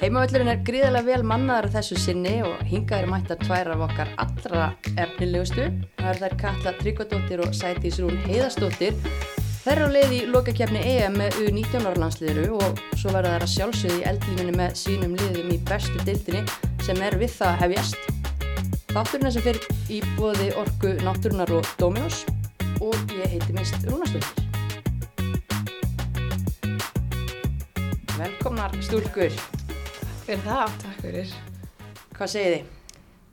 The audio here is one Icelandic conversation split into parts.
Heimavöllurinn er gríðarlega vel mannaðar á þessu sinni og hingað er mættar tvær af okkar allra efnilegustu. Það er þær Katla Tryggvadóttir og Sætís Rún Heiðastóttir. Þær eru á leið í lokakefni EM með U19 árlandsliðru og svo verða þær að sjálfsögði í eldlífinni með sínum liðum í bestu deildinni sem er við það hefjast. Þátturinn er sem fyrir í bóði orku náttúrunar og Dominos og ég heiti mist Rúnastóttir. Velkomnar stúlkur. Fyrir það, takk fyrir. Hvað segið þið?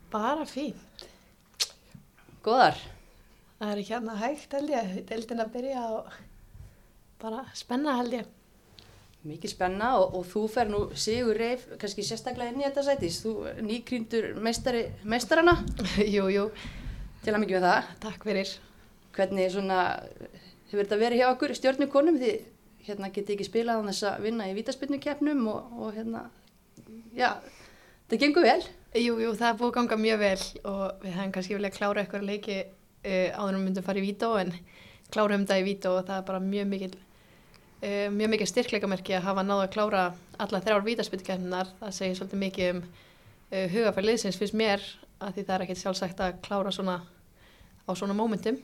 Bara fín. Góðar? Það er ekki hérna hægt held ég, deildin að byrja og bara spenna held ég. Mikið spenna og, og þú fer nú Sigur Reif, kannski sérstaklega inn í þetta sætis. Þú nýkrýndur meistari, meistarana jú, jú, til að mikið með það. takk fyrir. Hvernig svona, hefur þetta verið hjá okkur stjórnukonum því hérna getið ekki spilað á þess að vinna í vítaspilnukeppnum og, og hérna, já, það gengur vel. Jú, jú, það er búið að ganga mjög vel og við hefum kannski viljað klára eitthvað leiki uh, áður en við myndum fara í vító en klárum það í vító og það er bara mjög mikil, uh, mjög mikil styrkleikamerki að hafa náðu að klára alla þrjár vítaspilnkefninar. Það segir svolítið mikið um uh, hugafæri liðsins fyrst mér að því það er ekkert sjálfsagt að klára svona á svona mómentum.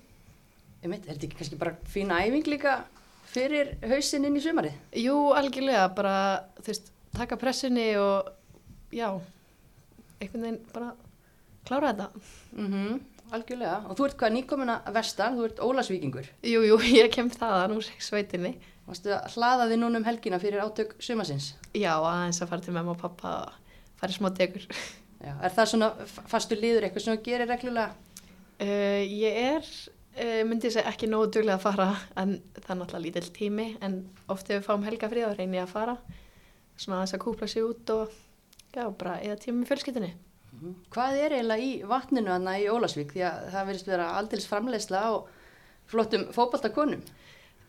Ég veit, er þetta ekki kannski bara fína æfing líka fyrir hausinn inn í sumarið? Jú, algjörlega, bara, þú veist, taka pressunni og, já, einhvern veginn bara klára þetta. Mm algjörlega. Og þú ert hvað nýkomin að vestan, þú ert Ólasvíkingur. Jú, jú, ég kem þaðan úr sveitinni. Varstu að hlaða þið núna um helgina fyrir átök sumasins? Já, aðeins að fara til mamma og pappa og fara í smá degur. Já, er það svona f- fastur liður eitthvað sem þú gerir reglulega? Uh, ég er, uh, myndi ég segja, ekki nógu duglega að fara, en það er náttúrulega lítill tími, en oft ef við fáum helgafrið þá reynir ég að fara, svona aðeins að kúpla sig út og, já, bara eða tíma í fjölskyldinni. Hvað er eiginlega í vatninu hana í Ólasvík? Því að það verðist vera aldils framleiðsla á flottum fótballtakonum.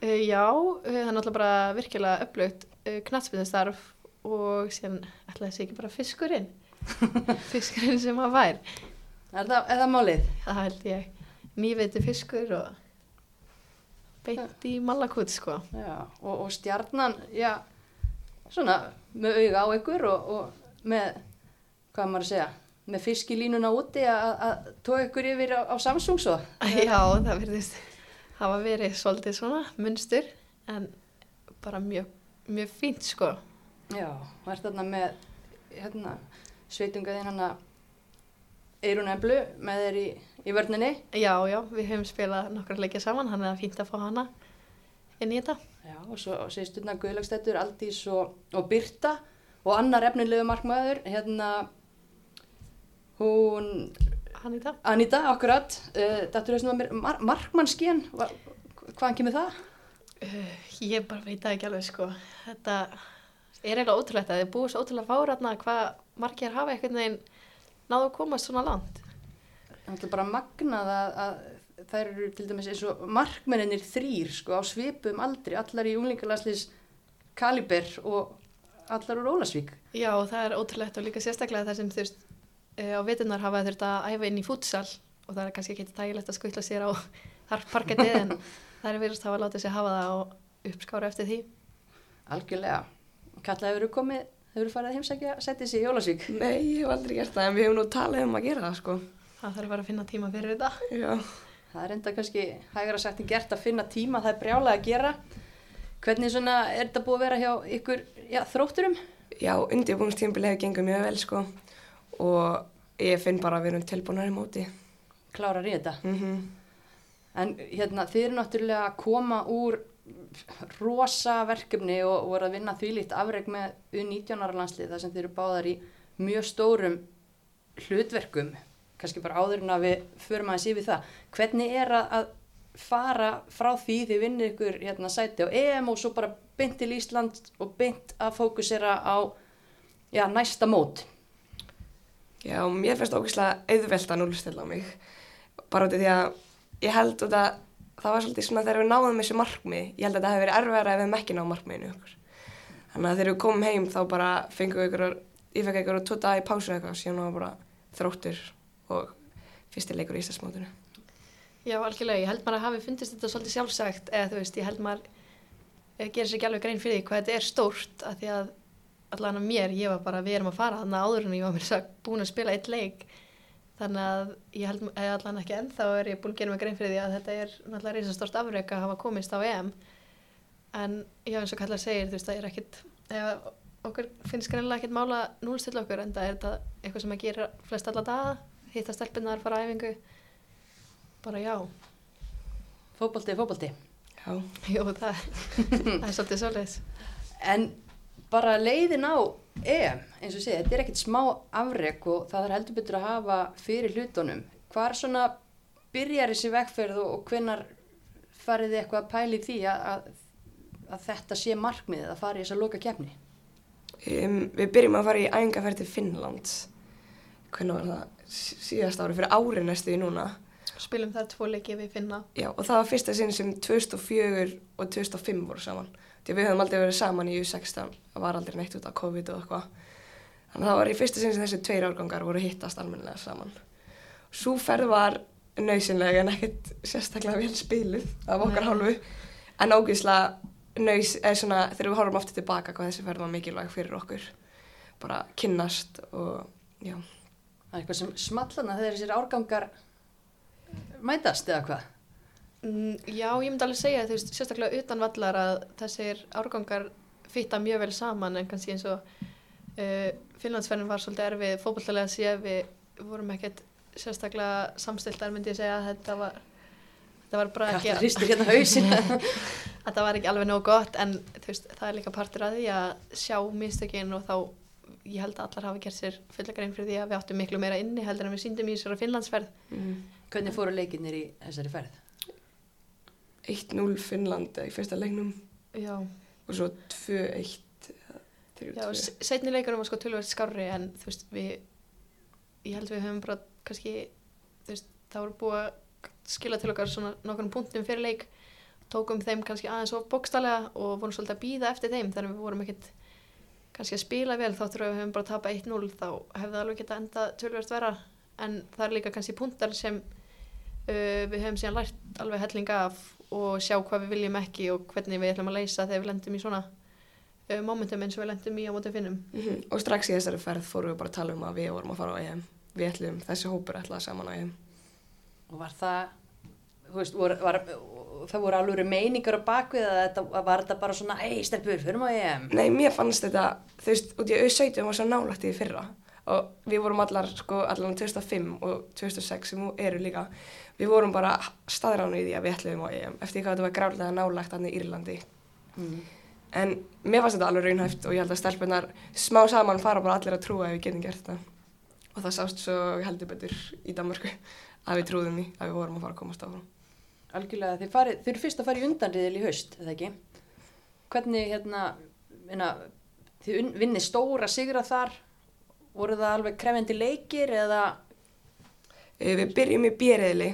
Uh, já, uh, það er náttúrulega bara virkilega upplögt uh, knatsbyðastarf og síðan ætlaði þessi ekki bara fiskurinn. fiskurinn sem að vær. Er það, er það málið? Það held ég. Nýveiti fiskur og beint í malakút, sko. Já, og, og stjarnan, já, svona með auga á ykkur og, og með, hvað maður að segja, með fiskilínuna úti að að tóa ykkur yfir á, á Samsung svo. Já, það verðist hafa verið svolítið svona munstur en bara mjög, mjög fínt, sko. Já, og er þarna með, hérna, sveitungaðinn hana Eirun Emblu með þér í, í vörninni. Já, já, við höfum spilað nokkra leikja saman, hann er fínt að fá hana inn í þetta. Já, og svo segistuna Guðlagstættur, Aldís og, og Birta og annar efnilegu markmaður, hérna, hún, það. Anita, akkurat, uh, dættur þessum að mér, mar markmannskén, hva, hvaðan kemur það? Uh, ég bara veit það ekki alveg, sko. Þetta er eiginlega ótrúlegt að þið búið svo ótrúlega fáratna hvað margir hafa einhvern veginn náðu að komast svona langt. Það er bara magnað að, að þær eru til dæmis eins og markmenninir þrýr, sko, á svipum aldri, allar í unglingalandslis Kaliber og allar úr Ólasvík. Já, og það er ótrúlegt og líka sérstaklega það sem þú veist uh, á veturnar hafa þurft að æfa inn í fútsal og það er kannski ekki tægilegt að skutla sér á þar parkettið en það er verið að hafa látið sér hafa það og uppskára eftir því. Algjörlega. Kalla hefur komið, hefur farið að heimsækja að setja sig í Ólasvík. Nei, ég hef aldrei gert það en við hefum nú talað um að gera það sko. Það þarf bara að finna tíma fyrir þetta. Já. Það er enda kannski hægara sagt en gert að finna tíma, það er brjálega að gera. Hvernig svona er þetta búið að vera hjá ykkur já, þrótturum? Já, undirbúinstímbil hefur gengið mjög vel sko og ég finn bara að við erum tilbúinari móti. Klárar í þetta. Mm En hérna, þið eru náttúrulega að koma úr rosa verkefni og voru að vinna þvílíkt afreg með U19 ára landslið þar sem þið eru báðar í mjög stórum hlutverkum, kannski bara áður en að við förum aðeins yfir það. Hvernig er að, að fara frá því þið vinnir ykkur hérna, sæti á EM og svo bara beint til Ísland og beint að fókusera á já, næsta mót? Já, mér finnst ógeðslega auðvelt að núlstilla mig. Bara út af því að ég held út að það var svolítið svona þegar við náðum þessu markmið, ég held að það hefði verið erfæra ef við hefum ekki náð markmiðinu ykkur. Þannig að þegar við komum heim þá bara fengum við ykkur, ég fekk ykkur tvo dag í pásu eitthvað, síðan var bara þróttur og fyrsti leikur í Íslandsmótinu. Já, algjörlega, ég held maður að hafi fundist þetta svolítið sjálfsagt eða þú veist, ég held maður eh, gerir sér ekki alveg grein fyrir því hvað þetta er stórt að því að allan að mér, ég var bara, við erum að fara þannig að áður en ég var mér sagt búin að spila eitt leik. Þannig að ég held eða allan ekki ennþá er ég búin að gera mig grein fyrir því að þetta er náttúrulega reysastort afreg að hafa komist á EM. En já eins og kallar segir þú veist það er ekkit eða, okkur finnst greinlega ekkit mála núlstill okkur en það er þetta eitthvað sem að gera flest alla daga, hitta stelpunar, fara á æfingu bara já, Fótbolti, fótbolti. Já, jú það, það er svolítið svoleiðis En bara leiðin á EM, eins og sé, þetta er ekkert smá afrek og það er heldur betur að hafa fyrir hlutunum. Hvar svona byrjar þessi vegferð og, og hvenar farið þið eitthvað að pæli því að, að, að þetta sé markmiðið að fara í þess að loka kefni? um, við byrjum að fara í æfingarferð til Finnlands. Hvernig var það? Sí- Síðast ári, fyrir ári næstu í núna. spilum þar tvo leiki við finna Já, og það var fyrsta sinn sem 2004 og 2005 voru saman. Því við höfum aldrei verið saman í U16, það var aldrei neitt út af COVID og eitthvað. Þannig að það var í fyrsta sinn sem þessi tveir árgangar voru hittast almennilega saman. Sú ferð var nöysinlega en ekkert sérstaklega vel spiluð af okkar hálfu. En ógeðslega nöys, eða svona þegar við horfum aftur tilbaka hvað þessi ferð var mikilvæg fyrir okkur. Bara kynnast og já. Það er eitthvað sem smallana þegar þessir árgangar mætast eða hvað? Mm, já, ég myndi alveg segja, þú veist, sérstaklega utan vallar að þessir árgangar fitta mjög vel saman en kannski eins og uh, Finnlandsferðin var svolítið erfið, fótballtalega sé við vorum ekkert sérstaklega samstiltar myndi ég segja að þetta var þetta var bara ekki hérna þetta var ekki alveg nóg gott en veist, það er líka partur að því að sjá mistökin og þá ég held að allar hafa gert sér fulla grein fyrir því að við áttum miklu meira inni heldur en við síndum í þessari Finnlandsferð Mm. Hvernig fóru leikinnir í þessari ferð? 1-0 Finnland í fyrsta leiknum Já, og svo 2-1 eða 3-2. Já, s- seinni leikunum var sko tölvöld skárri en þú veist, við ég held við höfum bara kannski þú veist, það voru búið að skila til okkar svona nokkurn punktum fyrir leik tókum þeim kannski aðeins of bókstallega og vorum svolítið að býða eftir þeim þannig við vorum ekkert kannski að spila vel þáttur að við höfum bara tapað 1-0 þá hefði það alveg geta enda tölvöld vera en það er líka kannski punktar sem uh, við höfum síðan lært alveg hellinga af og sjá hvað við viljum ekki og hvernig við ætlum að leysa þegar við lendum í svona uh, momentum eins og við lendum í á móti finnum Mhm. Og strax í þessari ferð fórum við bara að tala um að við vorum að fara á EM. Við ætlum, þessi hópur ætlaði saman á EM. Og var það, veist, var, var, það voru alveg meiningar á bakvið að þetta var þetta bara svona, ei, stelpur, förum á EM. Nei, mér fannst þetta, þú veist, út í auðsætum var svo nálægt í fyrra. Og við vorum allar, sko, allan 2005 og 2006 sem eru líka. Við vorum bara staðránu í því að við ætlum á EM. Eftir hvað þetta var gráðlega nálægt í Írlandi. Mm. En mér fannst þetta alveg raunhæft og ég held að stelpunar smá saman fara bara allir að trúa ef við getum gert þetta. Og það sást svo heldur betur í Danmarku að við trúðum í að við vorum að fara að komast áfram. Algjörlega, þið, farið, þið eru fyrst að fara í undanriðil í haust, eða ekki? Hvernig, hérna, minna, þið vinnið stóra sigra þar, voru það alveg krefendi leikir eða, Eh, Við byrjum í bjeriðli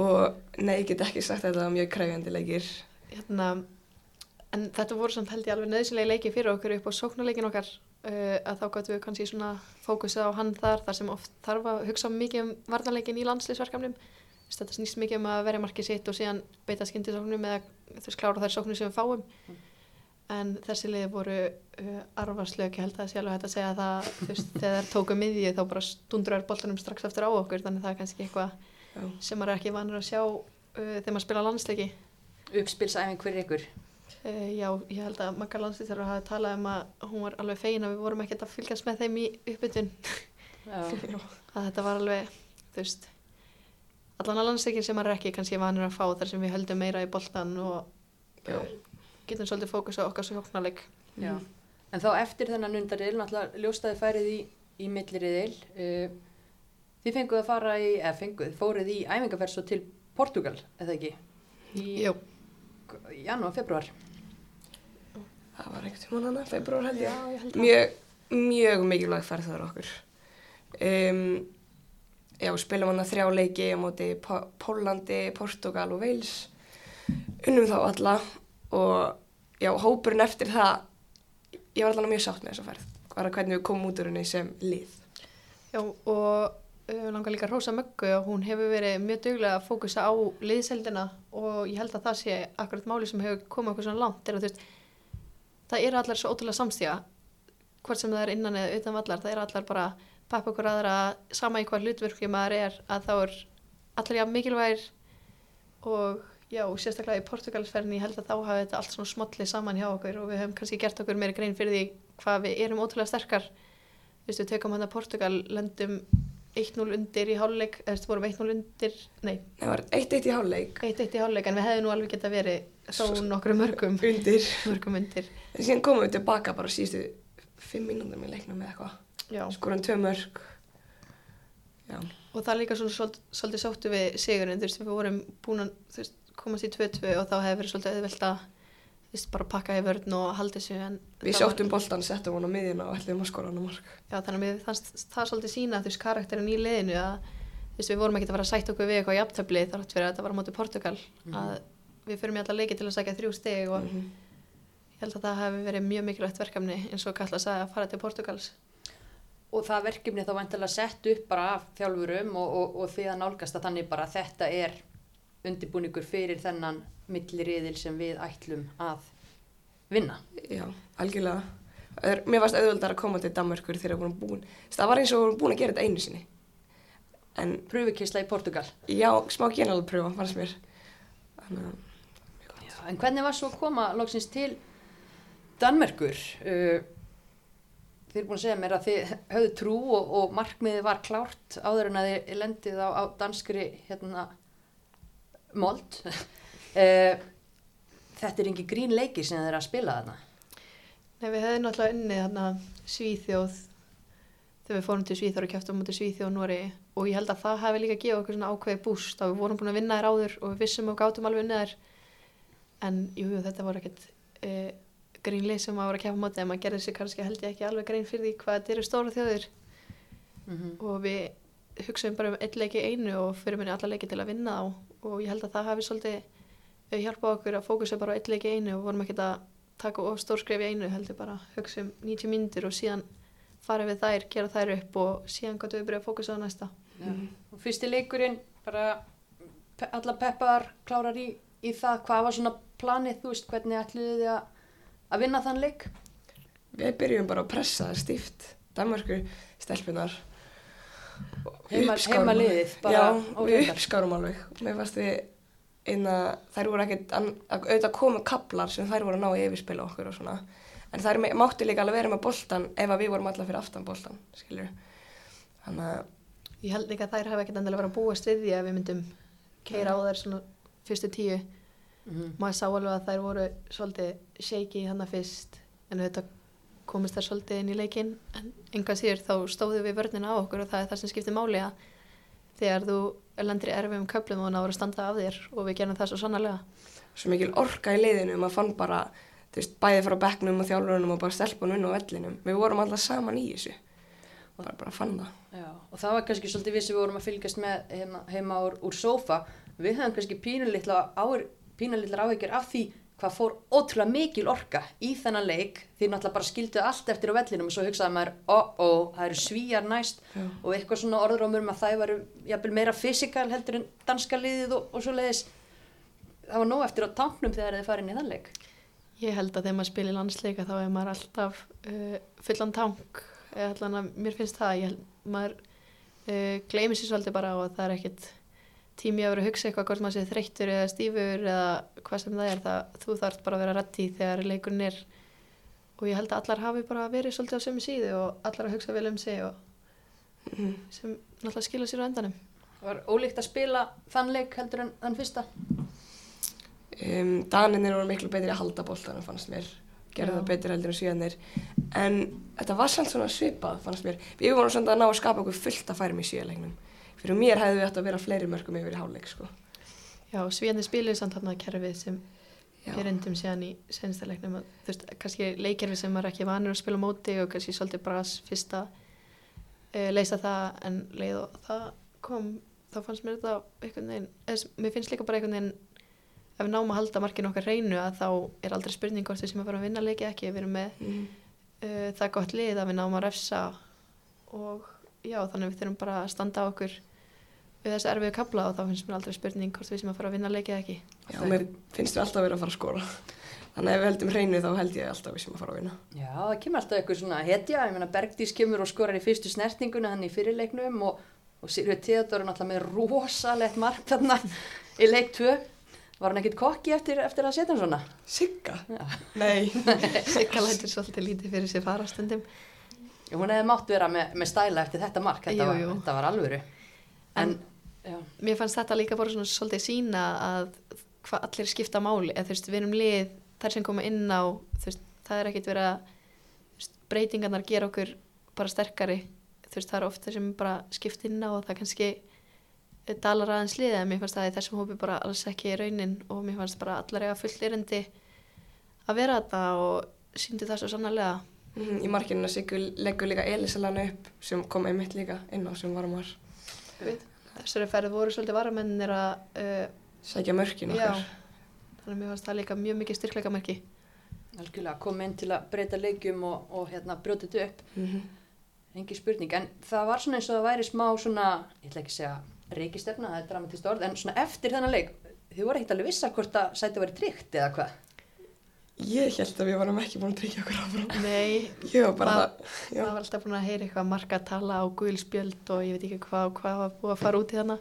og nei, ég get ekki sagt að þetta var mjög kræfjandi leikir. hérna, en þetta voru samt held ég alveg nöðsynlega leiki fyrir okkur upp á sóknarleikin okkar uh, að þá gáttum við kannski svona fókusið á hann þar þar sem oft þarf að hugsa mikið um varnarleikin í landslýsverkefnum þetta snýst mikið um að verja markið sitt og síðan beita skyndisóknum eða þú veist klára þær sóknum sem við fáum. En þessi liði voru uh, arvarslög, ég held að sé alveg hægt að segja það þú veist, þegar tóku miðju þá bara stundrar boltanum strax eftir á okkur. Þannig að það er kannski eitthvað Já. sem maður er ekki vanur að sjá uh, þegar maður spila landsleiki. Uppspilsæfing fyrir ykkur? Uh, já, ég held að Magga Landslýttar hafi talað um að hún var alveg fegin að við vorum ekkert að fylgjast með þeim í uppbytun. Að þetta var alveg, þú veist allan að landsleikin sem maður er ekki kannski vanur að fá þar sem við höldum meira í boltan og Já. getum svolítið fókus á okkar svo hjóknarleik Já. En þá eftir þennan undarriðil, náttúrulega ljóstaði færið í, í milliriðil. Uh, þið fenguð að fara í, eða fenguð, fóruð í æfingarferð svo til Portugal, eða ekki? Jú, janúar, februar. Það var einhvern tímann hana, februar held ég. ég held að Mjög, mjög mikilvæg ferð þar okkur. Um, já, spilum hana þrjá leiki á móti Pó- Pólandi, Portugal og Wales. Unnum þá alla og já, hópurinn eftir það, ég var allan mjög sátt með þessa ferð. Bara hvernig við komum út úr henni sem lið. Já, og uh, langar líka að rósa möggu og hún hefur verið mjög duglega að fókusa á liðseldina og ég held að það sé akkurat máli sem hefur komið okkur svona langt er að þú veist, það eru allar svo ótrúlega samstíða hvort sem það er innan eða utan vallar, það er allar bara pappa okkur aðra, sama í hvað hlutverki maður er, að þá er allar já mikilvægir og já, sérstaklega í Portugalsferðinni held að þá hafi þetta allt svona smollið saman hjá okkur og við höfum kannski gert okkur meira grein fyrir því hvað við erum ótrúlega sterkar. Þú veist, við tekum hann að Portugal lendum 1-0 undir í hálfleik eða þú veist, vorum 1-0 undir, nei. Það var 1-1 í hálfleik. 1-1 í hálfleik en við hefðum nú alveg geta verið þó nokkru mörgum. undir. mörgum undir. En síðan komum við tilbaka bara síðustu 5 mínúndum í leiknum eða eitthvað. Já. Skorum tvö mörg. Já. og það er líka svona svolítið, svolítið sóttu við sigurinn, þú veist, við vorum búin að veist, komast í 2-2 og þá hefði verið svolítið auðvelt að þú veist, bara pakka í vörn og halda þessu en Við það var- boltan, settum hann á miðjuna og ætlum að skora hann á mark. já, þannig að fannst það svolítið sína þú veist, karakterin í liðinu að þú veist, við vorum ekki að fara að sætta okkur við eitthvað jafntöfli þátt fyrir að þetta var á móti Portugal að við fyrum í alla leiki til að sækja þrjú stig og Mhm. ég held að það og það verkefni þá vantilega sett upp bara af þjálfurum og, og, og því að nálgast að þannig bara þetta er undirbúningur fyrir þennan milliriðil sem við ætlum að vinna. Já, algjörlega. Er- Mér varst auðvöldar að koma til Danmörkur þegar við vorum búin. Það var eins og við vorum búin að gera þetta einu sinni. En Pröfukisla í Portugal. já, smá genalpröfa pröfa fannst mér. Þannig að, Já, en hvernig var svo að koma loksins til Danmerkur? Uh, þið er búin að segja mér að þið höfðu trú og, og markmiðið var klárt áður en að þið lendið á, á danskri hérna, mold. uh, þetta er ekki grín leiki sem þið er að spila þarna. Nei, við hefðum náttúrulega unnið þarna Svíþjóð þegar við fórum til Svíþjóð og kæftum mútið Svíþjóð og Nóri og ég held að það hefði líka gefið okkur svona ákveði búst og við vorum búin að vinna þær áður og við vissum og gátum alveg unnið þær en jú, þetta voru ekkert e, grínlið sem maður var að kæfa mútið en maður gerði sér kannski held ég ekki alveg grein fyrir því hvað þetta eru stóra þjóðir. Mm -hmm. og við hugsaðum bara um einn leiki einu og fyrir minni alla leiki til að vinna á og ég held að það hafi svolítið eh, hjálpað okkur að fókusa bara á einn leiki einu og vorum ekkert að taka of stór skref í einu heldur bara hugsa um 90 mínútur og síðan fara við þær, gera þær upp og síðan gott við byrja að fókusa á næsta. Og fyrsti leikurinn, bara alla peppar klárar í, í það, hvað var svona planið, þú veist, hvernig ætluðu þið að, að vinna þann leik? við byrjum bara að pressa það stíft. Danmörkur, stelpunar. Heima- alveg. bara Já, við uppskárum alveg. Mér fannst við einna, þær voru ekkert, auðvitað komu kaplar sem þær voru að ná í yfirspila okkur og svona. En þær máttu líka alveg vera með boltan ef að við vorum alla fyrir aftan boltan, skilur. Þannig að, Ég held líka að þær hafi ekkert endilega verið að búast við því að við myndum keira á þær svona fyrstu tíu Mm -hmm. maður sá alveg að þær voru svolítið shaky hann fyrst en auðvitað komist þær svolítið inn í leikinn en enga síður þá stóðu við vörnina á okkur og það er það sem skiptir máli að þegar þú lendir í erfum köflum og náður að standa af þér og við gerum það svo sannarlega svo mikil orka í liðinu, maður fann bara, þú veist, bæði frá bekknum og þjálfurunum og bara stelpunum og vellinum. Við vorum alltaf saman í þessu. Bara, bara fann það. Já, og það var kannski svolítið við sem við vorum að fylgjast með heima, heima úr, úr sófa. Við höfum kannski pínulitla áhyggjur pínulitlar áhyggjur af því hvað fór ótrúlega mikil orka í þennan leik. Því náttúrulega bara skildu allt eftir á vellinum og svo hugsaði maður, ó, ó, það eru svíjar næst. Já. og eitthvað svona orðrómur um að það varu jafnvel meira fysikal heldur en danska liðið og, og svo leiðis það var nóg eftir á táknum þegar þið farið inn í þann leik. Ég held að þegar maður spilir landsleika þá er maður alltaf uh, fullan tank. Eða allan að mér finnst það ég held, maður uh, gleymir sér svolítið bara og það er ekkit tími að vera að hugsa eitthvað hvort maður sé þreyttur eða stífur eða hvað sem það er það, þú þarf bara að vera rætti þegar leikurinn er. Og ég held að allar hafi bara verið svolítið á sömu síðu og allar að hugsa vel um sig og Mhm. sem náttúrulega skilja sér á endanum. Það var ólíkt að spila þann leik heldur en þann fyrsta. Um, Daninir voru miklu betri að halda boltanum fannst mér, gerði það betur heldur en svíðanir en þetta var samt svona svipað fannst mér, við vorum samt að ná að skapa okkur fullt að færum í svíðalegnum fyrir mér hefði við átt að vera fleiri mörgum yfir í hálfleik sko. Já, svíðandi spilir samt þarna kerfið sem Já. við reyndum síðan í senstalegnum að þú veist, kannski leikkerfi sem er ekki vanur að spila móti og kannski svolítið bras fyrsta uh, leysa það en leið og það kom þá fannst mér þetta einhvern veginn eða, mér finnst líka bara einhvern veginn ef við náum að halda markinu okkar reynu að þá er aldrei spurning hvort við sem að fara að vinna leiki ekki við erum með Mm. uh, það gott lið að við náum að refsa og já þannig að við þurfum bara að standa á okkur við þessu erfiðu kapla og þá finnst mér aldrei spurning hvort við sem að fara að vinna leiki ekki Já, mér finnst við alltaf að vera að fara að skora Þannig að ef við heldum hreinu þá held ég alltaf við sem að fara að vinna. Já, það kemur alltaf eitthvað svona hetja, ég meina Bergdís kemur og skorar í fyrstu snertinguna hann í fyrirleiknum og, og Sirvi Theodor er náttúrulega með rosalegt mark þarna í leik 2. Var hann ekkit kokki eftir, eftir að setja hann svona? Sigga? Nei. Sigga lætur svolítið lítið já, Mér fannst þetta líka bara svona svolítið sína að hvað allir skipta máli, eða þú veist, við erum lið, þær sem koma inn á, þú veist, það er ekkit verið að breytingarnar gera okkur bara sterkari, þú veist, það er ofta sem bara skipt inn á og það kannski dalar aðeins liðið, en mér fannst það í þessum hópi bara alls ekki raunin. Og mér fannst bara allar eiga fullt erindi að vera þetta og síndi það svo sannarlega. Mhm, Í markinu Siggu leggur líka Elisalana upp sem kom einmitt líka inn á sem varum var Þessari ferð voru svolítið varamennir að uh, sækja mörkin Já, okkar. þannig að mér fannst það líka mjög mikið styrkleikamerki. algjörlega, kom inn til að breyta leikjum og, og hérna brjóta þetta upp. Mhm. Engi spurning, en það var svona eins og það væri smá svona, ég ætla ekki að segja reykistefna, það er dramatist orð, en svona eftir þennan leik, þið voru ekkert alveg vissa hvort að sæti væri tryggt eða hvað? Ég held að við varum ekki búin að tryggja okkur áfram. Nei, Ég var bara Það- það, var alltaf búin að heyra eitthvað marga að tala á gulspjöld og ég veit ekki hvað og hvað var búið að fara út í hana.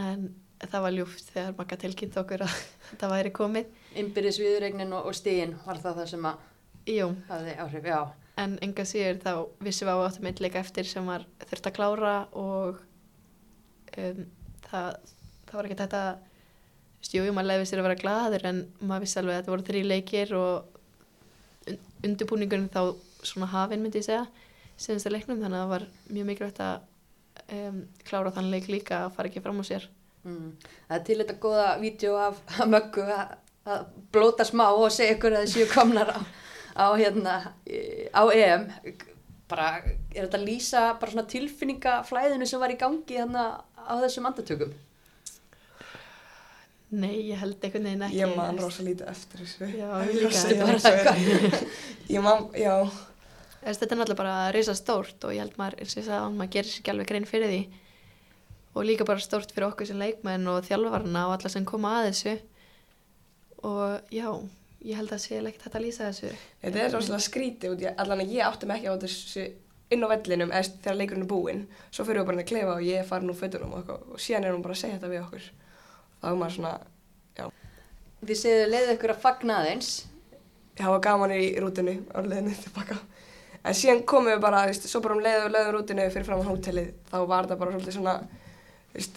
En það var ljúft þegar makka tilkynnt okkur að þetta væri komið. Innbyrðis viðregnin og, og stíin var það það sem að Jú, hafði áhrif, já. en enga síður þá vissum við á áttum eitt leika eftir sem var þurft að klára og um, það, það var ekki þetta, þú veist, jú, jú, maður leiði sér að vera glaður en maður vissi alveg að þetta voru þrý leikir og un undirbúningurinn þá svona hafinn myndi ég segja, senast að leiknum þannig að það var mjög mikilvægt að um, klára þann leik líka að fara ekki fram á sér. Mm. Það er til þetta góða vídeo af möggu að, blóta smá og segja ykkur að þið séu komnar á, á, hérna, á EM. Bara, er þetta að lýsa tilfinningaflæðinu sem var í gangi hérna á þessum andartökum? Nei, ég held einhvern veginn ekki. Ég man rosa lítið eftir þessu. Já, ég ég líka. segja Bara þessu. Ég man, já. Þess, þetta er náttúrulega bara risa stórt og ég held maður, eins og ég sagði án, maður gerir sér ekki alveg grein fyrir því og líka bara stórt fyrir okkur sem leikmenn og þjálfarna og alla sem koma að þessu og já, ég held að sé ekkert hægt að lýsa þessu Þetta er rosalega skrítið í allan að ég átti mig ekki á þessu inn á vellinum eða þegar leikurinn er búinn. Svo fyrir við bara að klefa og ég farin úr fötunum og, og síðan er hún bara að segja þetta við okkur. Þá er maður svona, Þið segðu leiðu ykkur að fagna aðeins. það var gaman í rútinu á leiðinu tilbaka. En síðan komum við bara, veist, svo bara um leiðu og leiðum rútinu fyrir fram á hótelið. Þá var þetta bara svolítið svona, veist,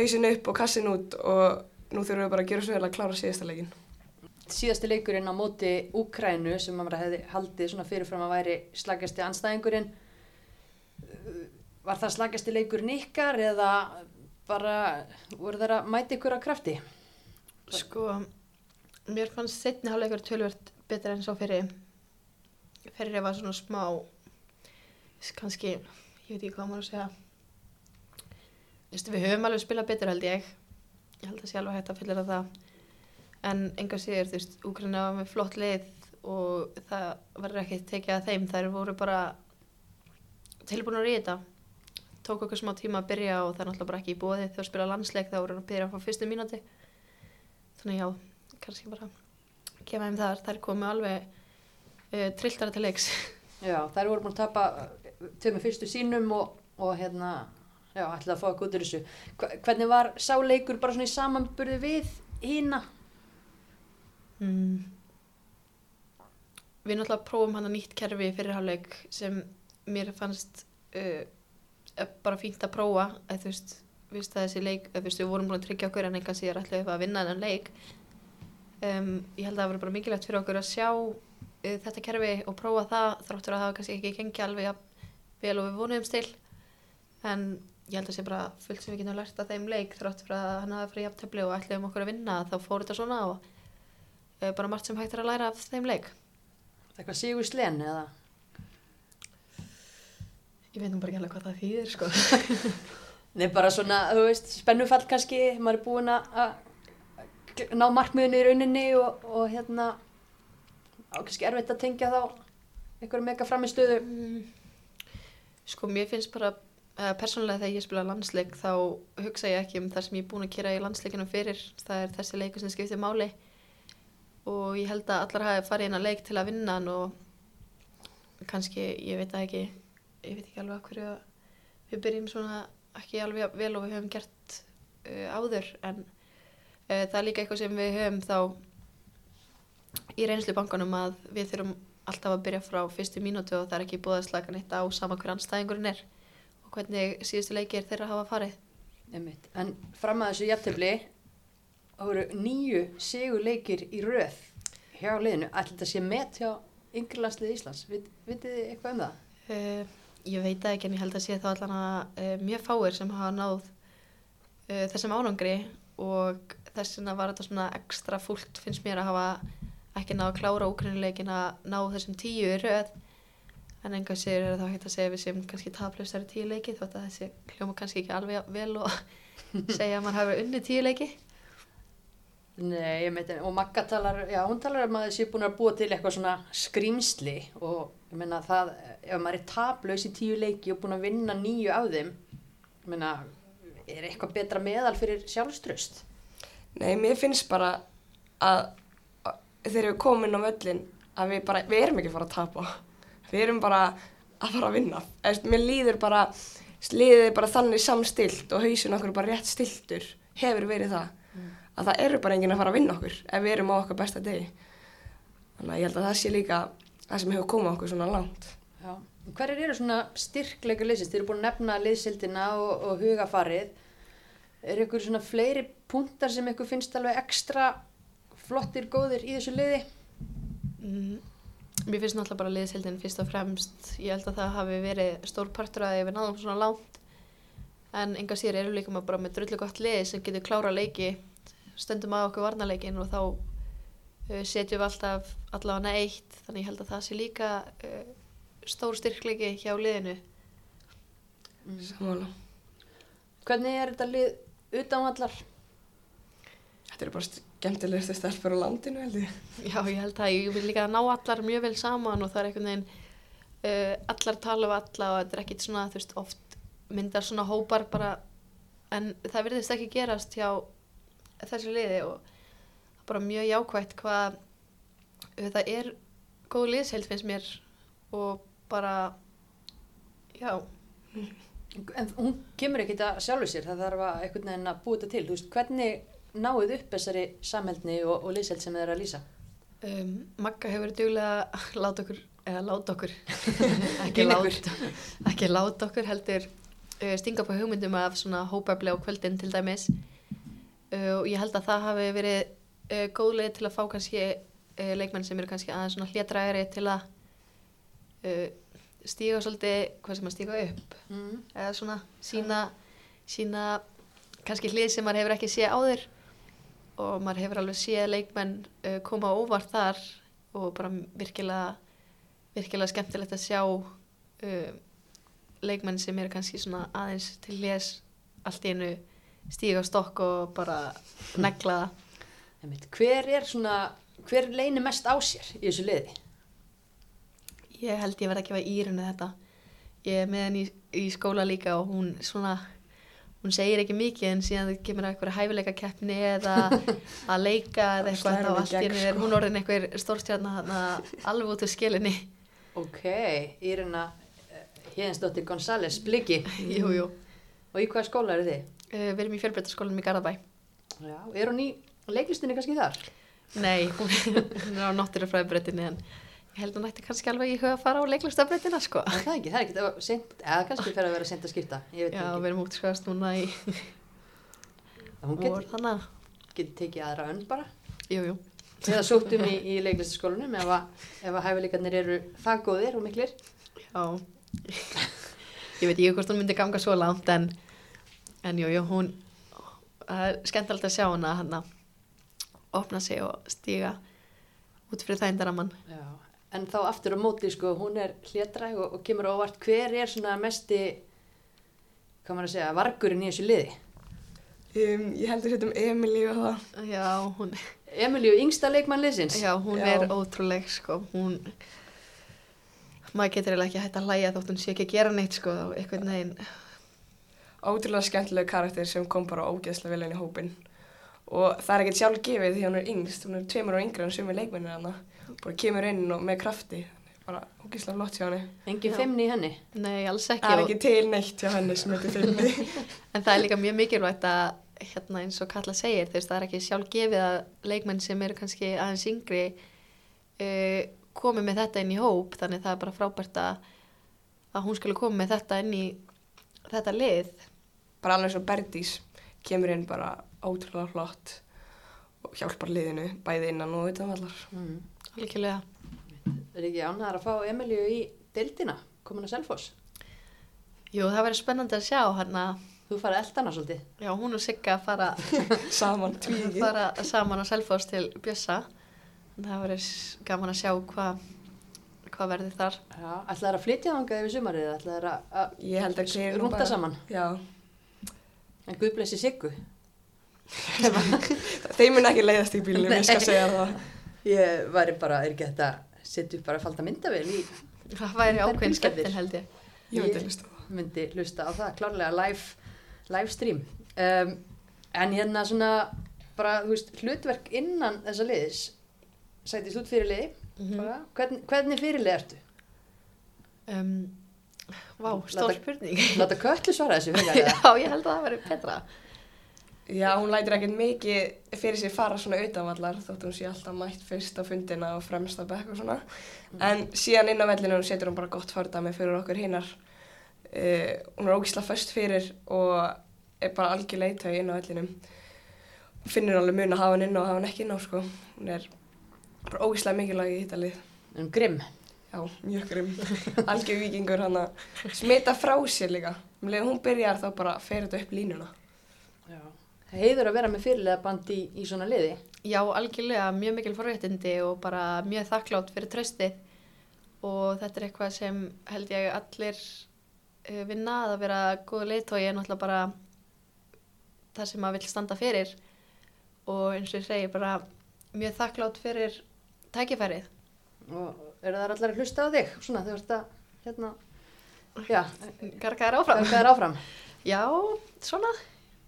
ausin upp og kassin út og nú þurfum við bara að gera svo vel að klára síðasta leikin. Síðasti leikurinn á móti Úkrænu sem maður hefði haldið svona fyrirfram að væri slagasti anstæðingurinn. Var það slagasti leikurinn ykkar eða bara voru þeir að mæta ykkur að krafti? Sko, mér fannst setni hálfleikur tölvört betur enn svo fyrir fyrir var svona smá kannski, ég veit ekki hvað maður að segja. Vistu, við höfum alveg spilað betur held ég. Ég held að sé alveg hægt að fyllir það. En enga síður, þú veist, Úkraina var með flott lið og það verður ekki tekið að þeim, þær voru bara tilbúin að ríða tók okkur smá tíma að byrja og það er náttúrulega bara ekki í bóði þegar að spila landsleik þá voru að byrja frá fyrstu mínúti þannig já, kannski bara gefa þeim þar, þær komu alveg uh, trilltara til leiks Já, þær voru búin að tapa tömur fyrstu sínum og, og hérna, já, ætlaði að fá að úr þessu. Hva- Hvernig var sá leikur bara svona í samanburði við hína? mm. Við náttúrulega prófum hann nýtt kerfi fyrir hálfleik sem mér fannst uh, bara fínt að prófa eða þú veist, við veist að þessi leik eða þú veist, við vorum búin að tryggja okkur en engan síðar ætlaði að vinna þennan leik. Um, ég held að það var bara mikilvægt fyrir okkur að sjá uh, þetta kerfi og prófa það þráttur að það kannski ekki gengi alveg jafn vel og við vonuðumst til. En ég held að sé bara fullt sem við getum lært að þeim leik þráttur að hann hafi fyrir jafntöfli og ætlaðum okkur að vinna þá fór þetta svona og uh, bara margt sem hægt er að læra af þeim leik Eitthvað sigur slen eða? Ég veit nú bara ekki alveg hvað það þýðir sko Nei, bara svona, þú veist, spennufall kannski, maður er búin að að ná markmiðinu í rauninni og, og hérna, á kannski erfitt að tengja þá einhverju mega framistöðu. Mm. Sko, mér finnst bara, uh, persónulega þegar ég spila landsleik þá hugsa ég ekki um það sem ég er búin að kera í landsleikinu fyrir. Það er þessi leikur sem skiptir máli og ég held að allar hafi farið inn að leik til að vinna hann og kannski, ég veit það ekki ég veit ekki alveg af hverju við byrjum svona ekki alveg vel og við höfum gert uh, áður en uh, það er líka eitthvað sem við höfum þá í reynslu bankanum að við þurfum alltaf að byrja frá fyrstu mínútu og það er ekki búið að slaka neitt á sama hver anstæðingurinn er og hvernig síðustu leikir þeirra hafa farið Einmitt. En fram að þessu jafntefli það voru nýju sigur leikir í röð hjá liðinu. Ætli þetta sé met hjá yngirlandslið Íslands. Vit, vitið þið eitthvað um það? Uh, ég veit það ekki en ég held að sé þá allan að uh, mjög fáir sem hafa náð uh, þessum ánangri og þess vegna var þetta svona ekstra fúlt finnst mér að hafa ekki náð að klára úkrinnuleikin að ná þessum tíu röð. En enga sér er þá hægt að segja við sem kannski taplaustari tíu leiki þótt að þessi hljóma kannski ekki alveg vel og segja að mann hafi unni tíu leiki Nei, ég meiti, og Magga talar, já, hún talar um að þessi er búin að búa til eitthvað svona skrýmsli og ég meina það, ef maður er tablaus í tíu leiki og búin að vinna nýju af þeim, ég meina, er eitthvað betra meðal fyrir sjálfströst? Nei, mér finnst bara að, að þegar við komum inn á völlin að við bara, við erum ekki fara að tapa. Við erum bara að fara að vinna. Eðast, mér líður bara, líður bara þannig samstilt og hausin okkur bara rétt stiltur, hefur verið það. Að það eru bara enginn að fara að vinna okkur ef við erum á okkar besta degi. Þannig að ég held að það sé líka það sem hefur komið okkur svona langt. Já. Hverjir eru svona styrkleika liðsins? Þið eru búin að nefna liðsildina og, og hugafarið. Er ykkur svona fleiri punktar sem ykkur finnst alveg ekstra flottir, góðir í þessu liði? mm, Mér finnst náttúrulega bara liðsheldin fyrst og fremst ég held að það hafi verið stór partur að við náðum svona langt en enga sér erum líka bara með drullu gott lið sem getur klára leiki stöndum að okkur varnaleikin og þá uh, setjum við alltaf allavega eitt þannig ég held að það sé líka uh, stór styrkleiki hjá liðinu Samála. Hvernig er þetta lið utanvallar? Þetta eru bara skemmtilegustu stelpur á landinu held ég. Já, ég held að ég vil líka ná allar mjög vel saman og það er einhvern veginn uh, allar tala við alla og þetta er ekkit svona, þú veist, oft myndar svona hópar bara en það virðist ekki gerast hjá þessu liði og það bara mjög jákvægt hvað það er góð liðsheld finnst mér og bara já, En hún kemur ekkit að sjálfu sér, það þarf að einhvern veginn að búa þetta til. Veist, hvernig náið upp þessari samhældni og, og liðsheld sem þið er að lýsa? um, Magga hefur verið duglega að láta okkur eða láta okkur ekki, Pína lát, ekki láta okkur heldur uh, stinga upp á hugmyndum af svona hópefli á kvöldin til dæmis og ég held að það hafi verið uh, góð leið til að fá kannski uh, leikmenn sem eru kannski aðeins svona hlétræðari til að uh, stíga svolítið, hvað sem að stíga upp Mm. eða svona sína, sína kannski hlið sem maður hefur ekki séð áður og maður hefur alveg séð leikmenn koma óvart þar og bara virkilega virkilega skemmtilegt að sjá uh, leikmenn sem eru kannski svona aðeins til hliðs allt í einu stíga stokk og bara negla það. Hver er svona, hver leynir mest á sér í þessu liði? Ég held ég verði að gefa Írunu þetta. Ég er með henni í, í skóla líka og hún svona, hún segir ekki mikið en síðan það kemur að eitthvað hæfileika keppni eða að leika eða eitthvað þá allt í henni sko. hún orðin eitthvað stórstjarna þarna alveg út úr skilinni. Ok, Írina Hjeðinsdóttir González, Bliki. jú, jú. Og í hvaða skóla eru þið? Uh, við erum í fjölbreytaskólanum í Garðabæ. Já, er hún í leiklistinni kannski þar? Nei, hún, er á náttúrufræðbreytinni en ég held að hún ætti kannski alveg í huga að fara á leiklistabbreytina sko. Er það ekki, það er ekki það sent, eða kannski fer að vera sent að skipta, ég veit Já, ekki. við erum útskast núna í vor getur þannig að, get tekið aðra önn bara. jú, jú. Eða sóttum í, í leiklistaskólanum ef að, ef að hæfileikarnir eru það góðir og miklir. Já, ég veit ekki hvort hún myndi ganga svo langt en, en jú, jú, hún, það er skemmtilegt að sjá hana hann að opna sig og stíga út fyrir þægindaramann. Já. En þá aftur á móti, sko, hún er hlétræg og, og kemur á óvart. Hver er svona mesti, hvað maður að segja, vargurinn í þessu liði? Um, ég heldur hérna um Emilí og það. Já, hún, Emilíu, yngsta leikmann liðsins. já, hún Já. er ótrúleg, sko, hún, maður getur eiginlega ekki hægt að hlæja þótt hún sé ekki að gera neitt, sko, þá einhvern veginn, Ótrúlega skemmtilega karakter sem kom bara ógeðslega vel inn í hópin. og það er ekkert sjálf gefið því hún er yngst, hún er tveimur og yngri en sumi leikmennir hana bara kemur inn og með krafti bara ógislega flott hjá henni Engi femni í henni. Nei, alls ekki. það er ekki til neitt hjá henni sem heitir Finni En það er líka mjög mikilvægt að hérna eins og Katla segir, veist, það er ekki sjálf gefið að leikmenn sem eru kannski aðeins yngri uh, komi með þetta inn í hóp, þannig það er bara frábært að, að hún skulle koma með þetta inn í þetta lið. Bara alveg svo Berdís kemur inn bara ótrúlega flott og hjálpar liðinu bæði innan og utan allar Mm. Algjörlega. Er ekki ánæðar að fá Emilju í deildina, komin að Selfoss? Jú, það verður spennandi að sjá hann að, Þú farið eldana svolítið. já, hún og Sigga fara, saman tvígi fara saman á Selfoss til Bjössa. Það verður gaman að sjá hvað hva verður þar. Já, ætlaði að flytja þangað yfir sumarið, ætlaði að, að að bara- saman. já, En Guð blessi Siggu. þeir mun ekki leiðast í bílunum, ég skal segja það Ég væri bara, er ekki þetta upp bara að falda myndavél í, Það væri ákveðin skemmtin held ég. ég myndi hlusta á það myndi hlusta á það, klárlega live, live stream. Um, en hérna svona, bara, þú veist, hlutverk innan þessa liðis, sætist út fyrir liði, Mhm. bara, hvern, hvernig fyrir lið ertu? Um, vá, stór spurning. Láta köllu svara þessu fyrir það. Já, ég held að það væri betra. Já, hún lætur ekkert mikið fyrir sér fara svona utanvallar þótt hún sé alltaf mætt fyrst á fundina og fremst á bekk og svona. En síðan inn á vellinu setur hún bara gott fordæmi fyrir okkur hinnar. Uh, hún er ógislega föst fyrir og er bara algjör leiðtögi inn á vellinum. Finnur alveg mun að hafa hann inn og hafa hann ekki inn á sko. Hún er bara ógislega mikilvæg í hittalið. Um grimm. Já, mjög grimm. Algjör vikingur hann að smita frá sér líka. Um leið og hún byrjar þá bara fer þetta upp línuna. Já. Heiður að vera með fyrirlega band í, í svona liði. Já, algjörlega mjög mikil forréttindi og bara mjög þakklátt fyrir tröstið og þetta er eitthvað sem held ég allir uh, vinna að vera góðu leiðtói er náttúrulega bara það sem maður vill standa fyrir og eins og ég segi bara mjög þakklátt fyrir tækifærið. Og eru það allar að hlusta á þig? Svona, þau ert að, hérna, já, Gargaðar áfram. er áfram? Já, svona,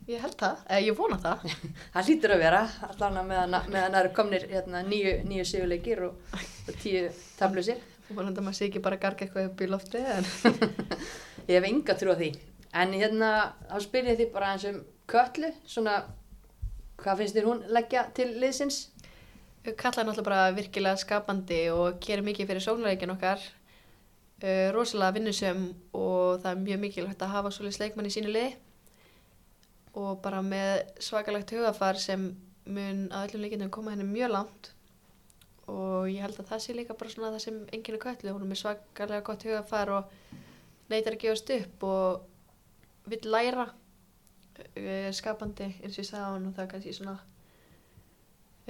ég held það, eða ég vona það. Það hlýtur að vera, allan að meðan, meðan það eru komnir hérna, nýju, nýju sigurleikir og, og tíu tablusir. Vonandi að maður sé ekki bara garga eitthvað upp í loftið en Ég hef enga trú á því. En hérna, þá spyr ég því bara eins um köllu, svona, hvað finnst þér hún leggja til liðsins? Kalla er náttúrulega bara virkilega skapandi og gerir mikið fyrir sóknarleikin okkar uh, rosalega vinnusum og það er mjög mikilvægt að hafa svolítið leikmann í sínu liði. Og bara með svakalegt hugafar sem mun að öllum leikindum koma henni mjög langt. Og ég held að það sé líka bara svona það sem enginn er köllu, hún er með svakalega gott hugafar og neytar að gefast upp og vill læra uh, skapandi eins og ég sagði á hann og það er kannski svona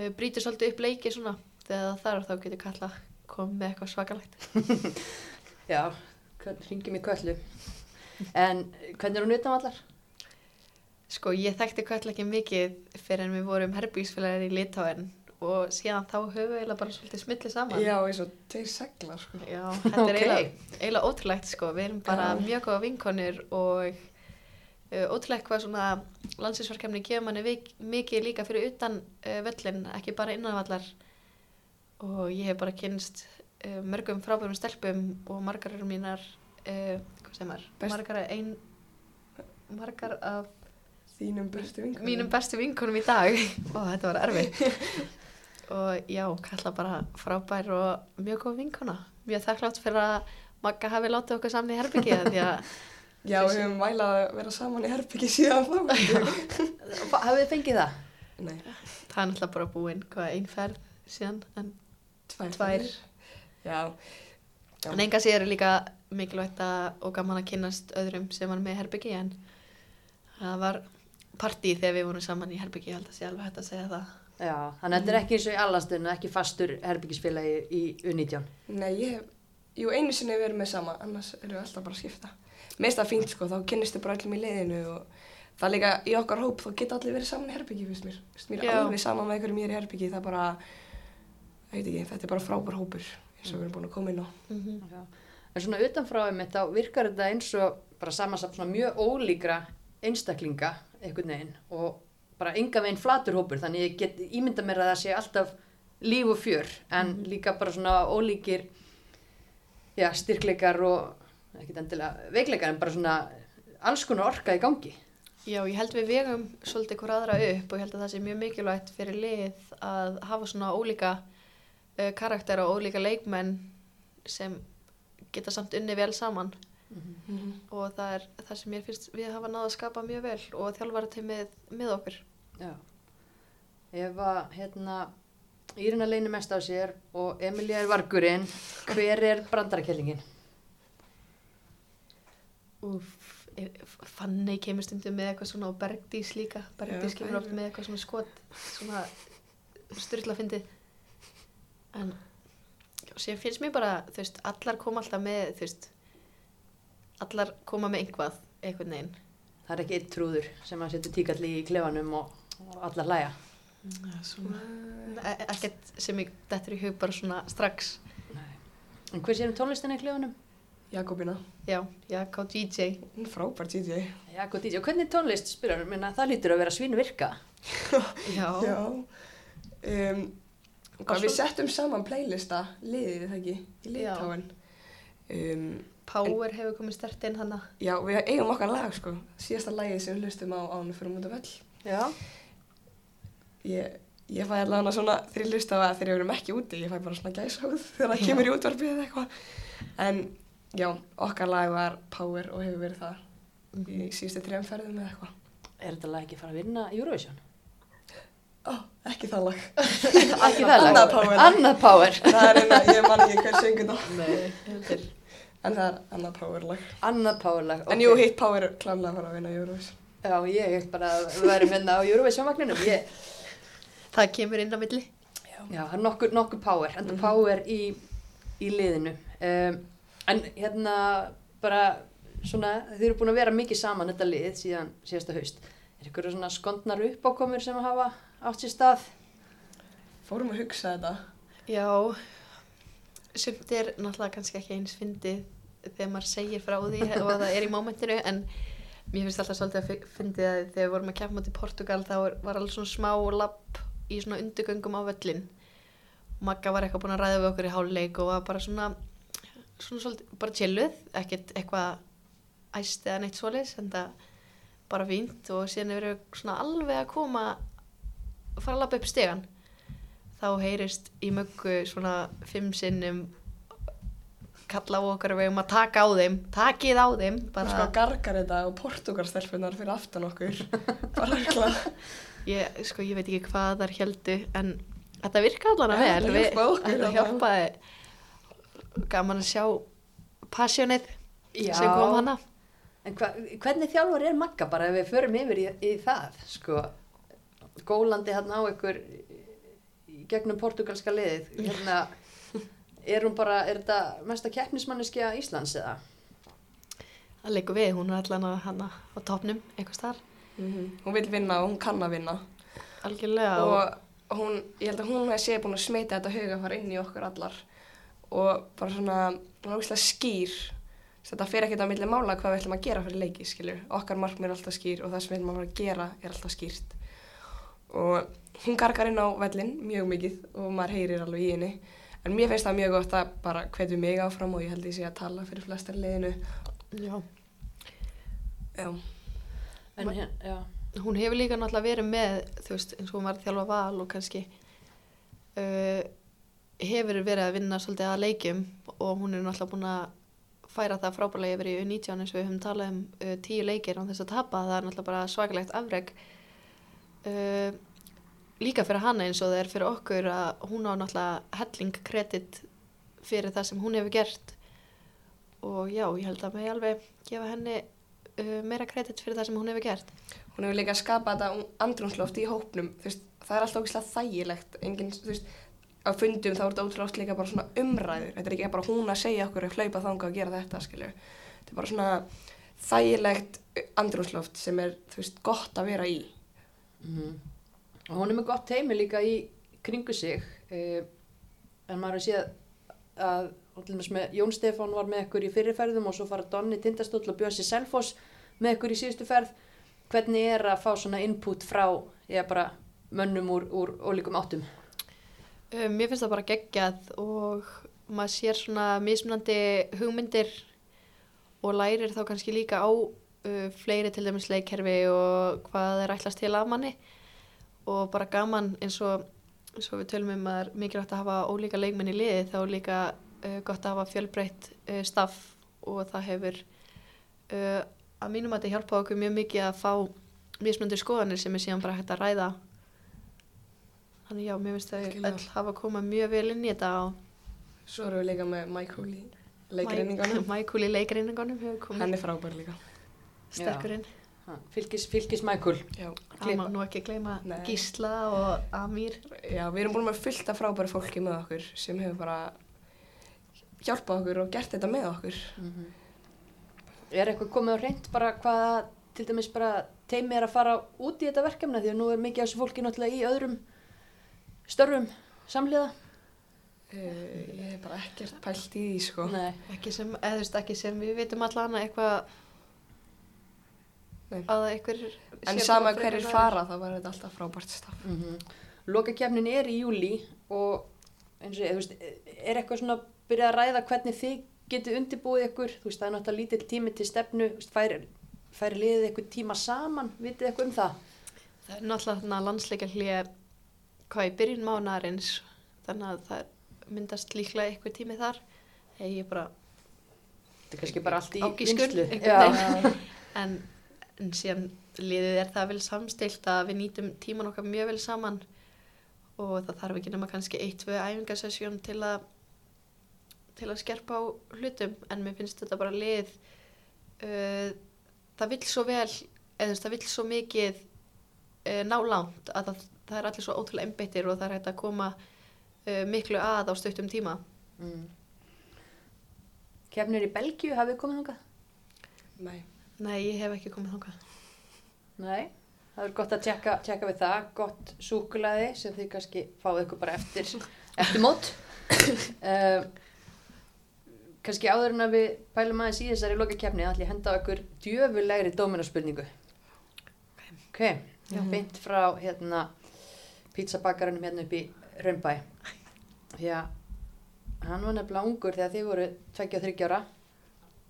uh, brýtur svolítið upp leiki svona þegar það þarf þá getur kalla komið með eitthvað svakalegt Já, ringjum í köllu. En hvernig er hún utan allar? sko ég þekkti kalla ekki mikið fyrir en við vorum herbíksfélagar í Litáen og síðan þá höfum við eiginlega bara svolítið smillið saman Já, eins og tveir seglar sko. Já, þetta er Ok. eiginlega, eiginlega ótrúlegt sko, við erum bara Já. mjög góða vinkonir og uh, ótrúlegt hvað svona landsinsverkefni gefur manni mikið líka fyrir utan uh, völlin, ekki bara innanvallar og ég hef bara kynst uh, mörgum frábærum stelpum og margar eru mínar, hvað sem er, margar ein, margar af Þínum bestu vinkunum. mínum bestu vinkonum í dag. Og þetta var erfitt. Og já, kalla bara frábær og mjög góð vinkona. Mjög þakklátt fyrir að Magga hafi látið okkur saman í herbyggi því að Já, við höfum vælað að vera saman í herbyggi síðan þá. Hafið þið fengið það? Nei, það er náttúrulega bara búin hvað einn ferð síðan en, tvær. Tvær. Já. Já. en enga sér er líka mikilvægt að, og gaman að kynnast öðrum sem var með herbyggi en það var partí þegar við vorum saman í herbyggi ég held að sé alveg hægt að segja það Já, þannig að þetta er ekki eins og í allanstunum, ekki fastur herbyggisfélagi í U19. Nei, ég hef, jú, einu sinni við erum með sama, annars erum við alltaf bara að skipta. Finnst það fínt, sko, þá kynnist þið bara öllum í liðinu og það er líka í okkar hóp, þá geta allir verið saman í herbyggi, finnst mér. Finnst mér alveg saman með einhverjum ég er í herbyggi, það er bara, ég veit ekki, þetta er bara frábær hópur, eins og við erum búin að koma inn á. mm -hmm. En svona utanfrá einmitt, þá virkar þetta eins og bara samansapn svona mjög ólíkra einstaklinga einhvern veginn og bara enga veginn flatur hópur þannig ég get ímynda mér að það sé alltaf líf og fjör en líka bara svona ólíkir já, styrkleikar og ekki endilega veikleikar en bara svona alls konar orka í gangi Já, ég held við vegum svolítið hver aðra upp og ég held að það sé mjög mikilvægt fyrir lið að hafa svona ólíka uh, karakter og ólíka leikmenn sem geta samt unni vel saman Mhm. og það er það sem ég finnst við hafa náða að skapa mjög vel og þjálfara til með, með okkur. Já. Ef að, hérna, Írina leynir mest á sér og Emilia er vargurinn, hver er brandarakellingin? E- Fanny kemur stundum með eitthvað svona og Bergdís líka. Bergdís kemur oft er- með eitthvað svona skot, svona styrla fyndið. En sér finnst mér bara, þú veist, allar koma alltaf með, þú veist, allar koma með einhvað, einhvern veginn. Það er ekki eitt trúður sem að setja tíkalli í klefanum og, og allar hlæja. Svona, e- ekkert sem ég dettur í hug bara svona strax. En hver sér um tónlistina í klefanum? Jakobina, Já, ká DJ. frábær DJ. Góð DJ. Og hvernig tónlist spyrir hann? Það lítur að vera svínu virka. Já, Já. Um, hvað, við settum saman playlista, liðið það ekki, í liðtáin. Um, Power hefur komið stert inn hana. já, við eigum okkar lag, sko. Síðasta lagið sem við hlustum á ánum fyrir mútu völl. Já. Ég, ég fæ allavega svona, hlusta á það þegar við erum ekki úti, ég fæ bara svona gæsáð þegar það kemur í útvarpið eða eitthvað. En já, okkar lag var Power og hefur verið það í síðustu þrejum ferðum eða eitthvað. Er þetta lag ekki að fara að vinna Eurovision? Ó, ekki það lag. Ekki það lag. Annað power. Annað power. það er eina, ég man ekki hver söngur það. Nei, heldur. En það er annað Power lag. Annað power lag. En jú, hitt Power er klálega að fara að vinna Eurovision. Já, ég held bara að við værum hérna á Eurovision-vagninum. Ég, Það kemur inn á milli. Já, það er nokkur, nokkur power, enda Mhm. power í, í liðinu. Um, en hérna bara svona, þið eru búin að vera mikið saman þetta lið síðan síðasta haust. Er ykkur svona skondnar uppákomur sem hafa átt sér stað? Fórum að hugsa þetta. Já, sumt er náttúrulega kannski ekki eins fyndið þegar maður segir frá því og það er í mómentinu en mér finnst alltaf svolítið að fyndið að þegar við vorum að kemja til Portugal þá var alveg svona smá lapp í svona undirgöngum á völlin Magga var eitthvað búin að ræða við okkur í háluleik og var bara svona, svona svolítið, bara chilluð, ekkert eitthvað æst eða neitt svoleiðis en það bara fínt og síðan er við svona alveg að koma fara að lappa upp stegan þá heyrist í möggu svona fimm sinnum kalla á okkar að við um að taka á þeim takið á þeim Bara sko gargar þetta og portugalstelpunar fyrir aftan okkur. bara eitthvað. ég, sko, ég veit ekki hvað þar heldu en þetta virka allan að vel þetta hjálpaði okkur þetta allavega. hjálpaði gaman að sjá passjónið sem kom hana. En hva, hvernig þjálfur er Magga? Bara ef við förum yfir í, í það, sko, gólandi hérna á ykkur í gegnum portugalska liðið, hérna, er hún bara, er þetta mesta keppnismanneskja Íslands eða? það leikur við, hún er allan að hana á topnum einhvers þar, Hún vil vinna og hún kann að vinna. algjörlega og, Og hún, ég held að hún sé búin að smita þetta hugafar inn í okkur allar. Og bara svona, skýr. Að Þetta fer ekkert á milli mála hvað við ætlum að gera fyrir leiki, skilur. Okkar markmið er alltaf skýr og það sem við ætlum að fara að gera er alltaf skýrt. Og hún gargar inn á vellin mjög mikið og maður heyrir alveg í henni. En mér finnst það mjög gott að bara hvetju mig áfram og ég held ég sé að tala fyrir flestar liðinu. já, Já. En hérna, já, hún hefur líka náttúrulega verið með þú veist, eins og hún var að þjálfa val og kannski uh, hefur verið að vinna svolítið að leikjum og hún er náttúrulega búin að færa það frábærlega yfir í U19 eins og við höfum talað um uh, tíu leikir án þess að tapa, það er náttúrulega bara svakalegt afreg uh, líka fyrir hana eins og það er fyrir okkur að hún á náttúrulega helling kredit fyrir það sem hún hefur gert. Og já, ég held að mig alveg gefa henni uh, meira kredit fyrir það sem hún hefur gert. Hún hefur líka skapað þetta andrumsloft í hópnum, þú veist, það er alltaf þægilegt, enginn, þú veist, á fundum þá er þetta ótrúlega oft líka bara svona umræður, þetta er ekki bara hún að segja okkur að hlaupa þanga og gera þetta, skilju, þetta er bara svona þægilegt andrumsloft sem er, þú veist, gott að vera í. mm og hún er með gott teimi líka í kringu sig, uh, en maður er séð að, með Jón Stefán var með ykkur í fyrirferðum og svo fara Donni Tindastóll og Bjössi Selfoss með ykkur í síðustu ferð hvernig er að fá svona input frá, ég bara mönnum úr, úr ólíkum áttum? Um, mér finnst það bara geggjað og maður sér svona mismunandi hugmyndir og lærir þá kannski líka á uh, fleiri til dæmis leikkerfi og hvað er ætlast til af manni. Og bara gaman eins og, eins og við tölum um að mikilvægt að hafa ólíka leikmenn í liði þá er líka uh, gott að hafa fjölbreytt uh, staff og það hefur uh, að mínum að þetta hjálpa okkur mjög mikið að fá mismunandi skoðanir sem er síðan bara hægt að ræða þannig já, mér finnst þau öll hafa komað mjög vel inn í þetta og Svo erum við líka með Michael í leikreiningunum. Michael í leikreiningunum hefur komið Hann er frábær líka. sterkur inn Ha, Fylgis, fylgis Michael. Já. það má nú ekki gleyma Nei. Gísla og Amir Já, við erum búin með fullt af frábæri fólki með okkur sem hefur bara hjálpað okkur og gert þetta með okkur. Er eitthvað komið á reynd bara hvað til dæmis bara teimi er að fara út í þetta verkefna því að nú er mikið af þessu fólki náttúrulega í öðrum störfum samhliða? Uh, ég hef bara ekkert pælt í því, sko. Nei. ekki sem, eða þú veist ekki sem við vitum allan eitthvað Nei. að einhver En sama hverjir fara, þá var þetta alltaf frábært staf. Mm -hmm. Lokakefnin er í júli og eins og ég, þú veist, er eitthvað svona byrjað að ræða hvernig þið getið undirbúið ykkur, þú veist, það er náttúrulega lítill tími til stefnu, þú veist, færi, færi liðið eitthvað tíma saman, vitið eitthvað um það? það er náttúrulega þarna landsleika hlýja hvað í byrjun mánarins þannig að það myndast líklega eitthvað tími þar Hey, ég bara Þetta er kannski bara allt í vinslu. en, en síðan liðið er það vel samstilt að við nýtum tíman okkar mjög vel saman og það þarf ekki nema kannski eitt, tvö æfingasessjón til að til að skerpa á hlutum. En mér finnst þetta bara lið uh, það vill svo vel eða það vill svo mikið uh, ná langt að það, það er allir svo ótrúlega einbeittir og það er hægt að koma uh, miklu að á stuttum tíma Mm. Kefnir í Belgíu, hafið þið komið þangað? Nei. Nei, ég hef ekki komið þangað Nei, það er gott að tjekka, tjekka við það, gott súkulaði sem þið kannski fáið ykkur bara eftir, eftir mót. uh, kannski áður en að við pælum aðeins í þessari loka kefni, ætlum ég að henda á ykkur djöfulegri dóminarspurningu. Ok, já, Mhm. beint frá hérna pítsabakaranum hérna upp í Römbæ. Já, hann var nefnilega ungur þegar þið voru 23 ára.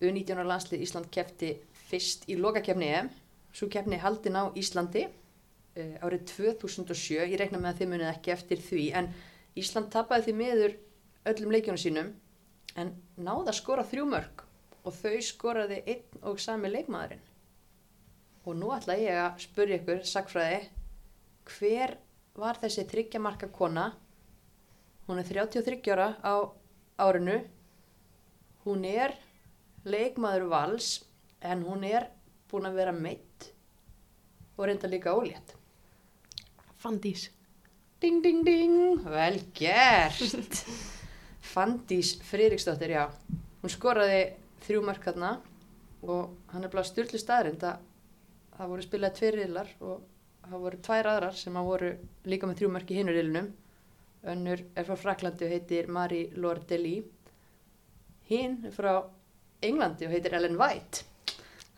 U19 ára landslið Ísland kefti fyrst í lokakefni EM. Svo kefni haldin á Íslandi uh, árið 2007. Ég reikna með að þið munið ekki eftir því. En Ísland tapaði því miður öllum leikjónu sínum en náða að skora þrjú mörg og þau skoraði einn og sami leikmaðurinn. Og nú ætla ég að spurja ykkur, sagfræði, hver var þessi þryggjamarka kona? Hún er 33 ára á árinu. Hún er leikmaður vals en hún er búin að vera meitt og reynda líka ólétt. Fandís Ding, ding, ding, vel gert. Fandís Friðriksdóttir, já. Hún skoraði þrjú mörk þarna og hann er bara styrlu staðrind að það voru spilað tveir riðlar og það voru tvær aðrar sem að voru líka með þrjú mörk í hinur riðlunum. Önnur er frá Fraklandi og heitir Marie Laure Delis. Hinn er frá Englandi og heitir Ellen White.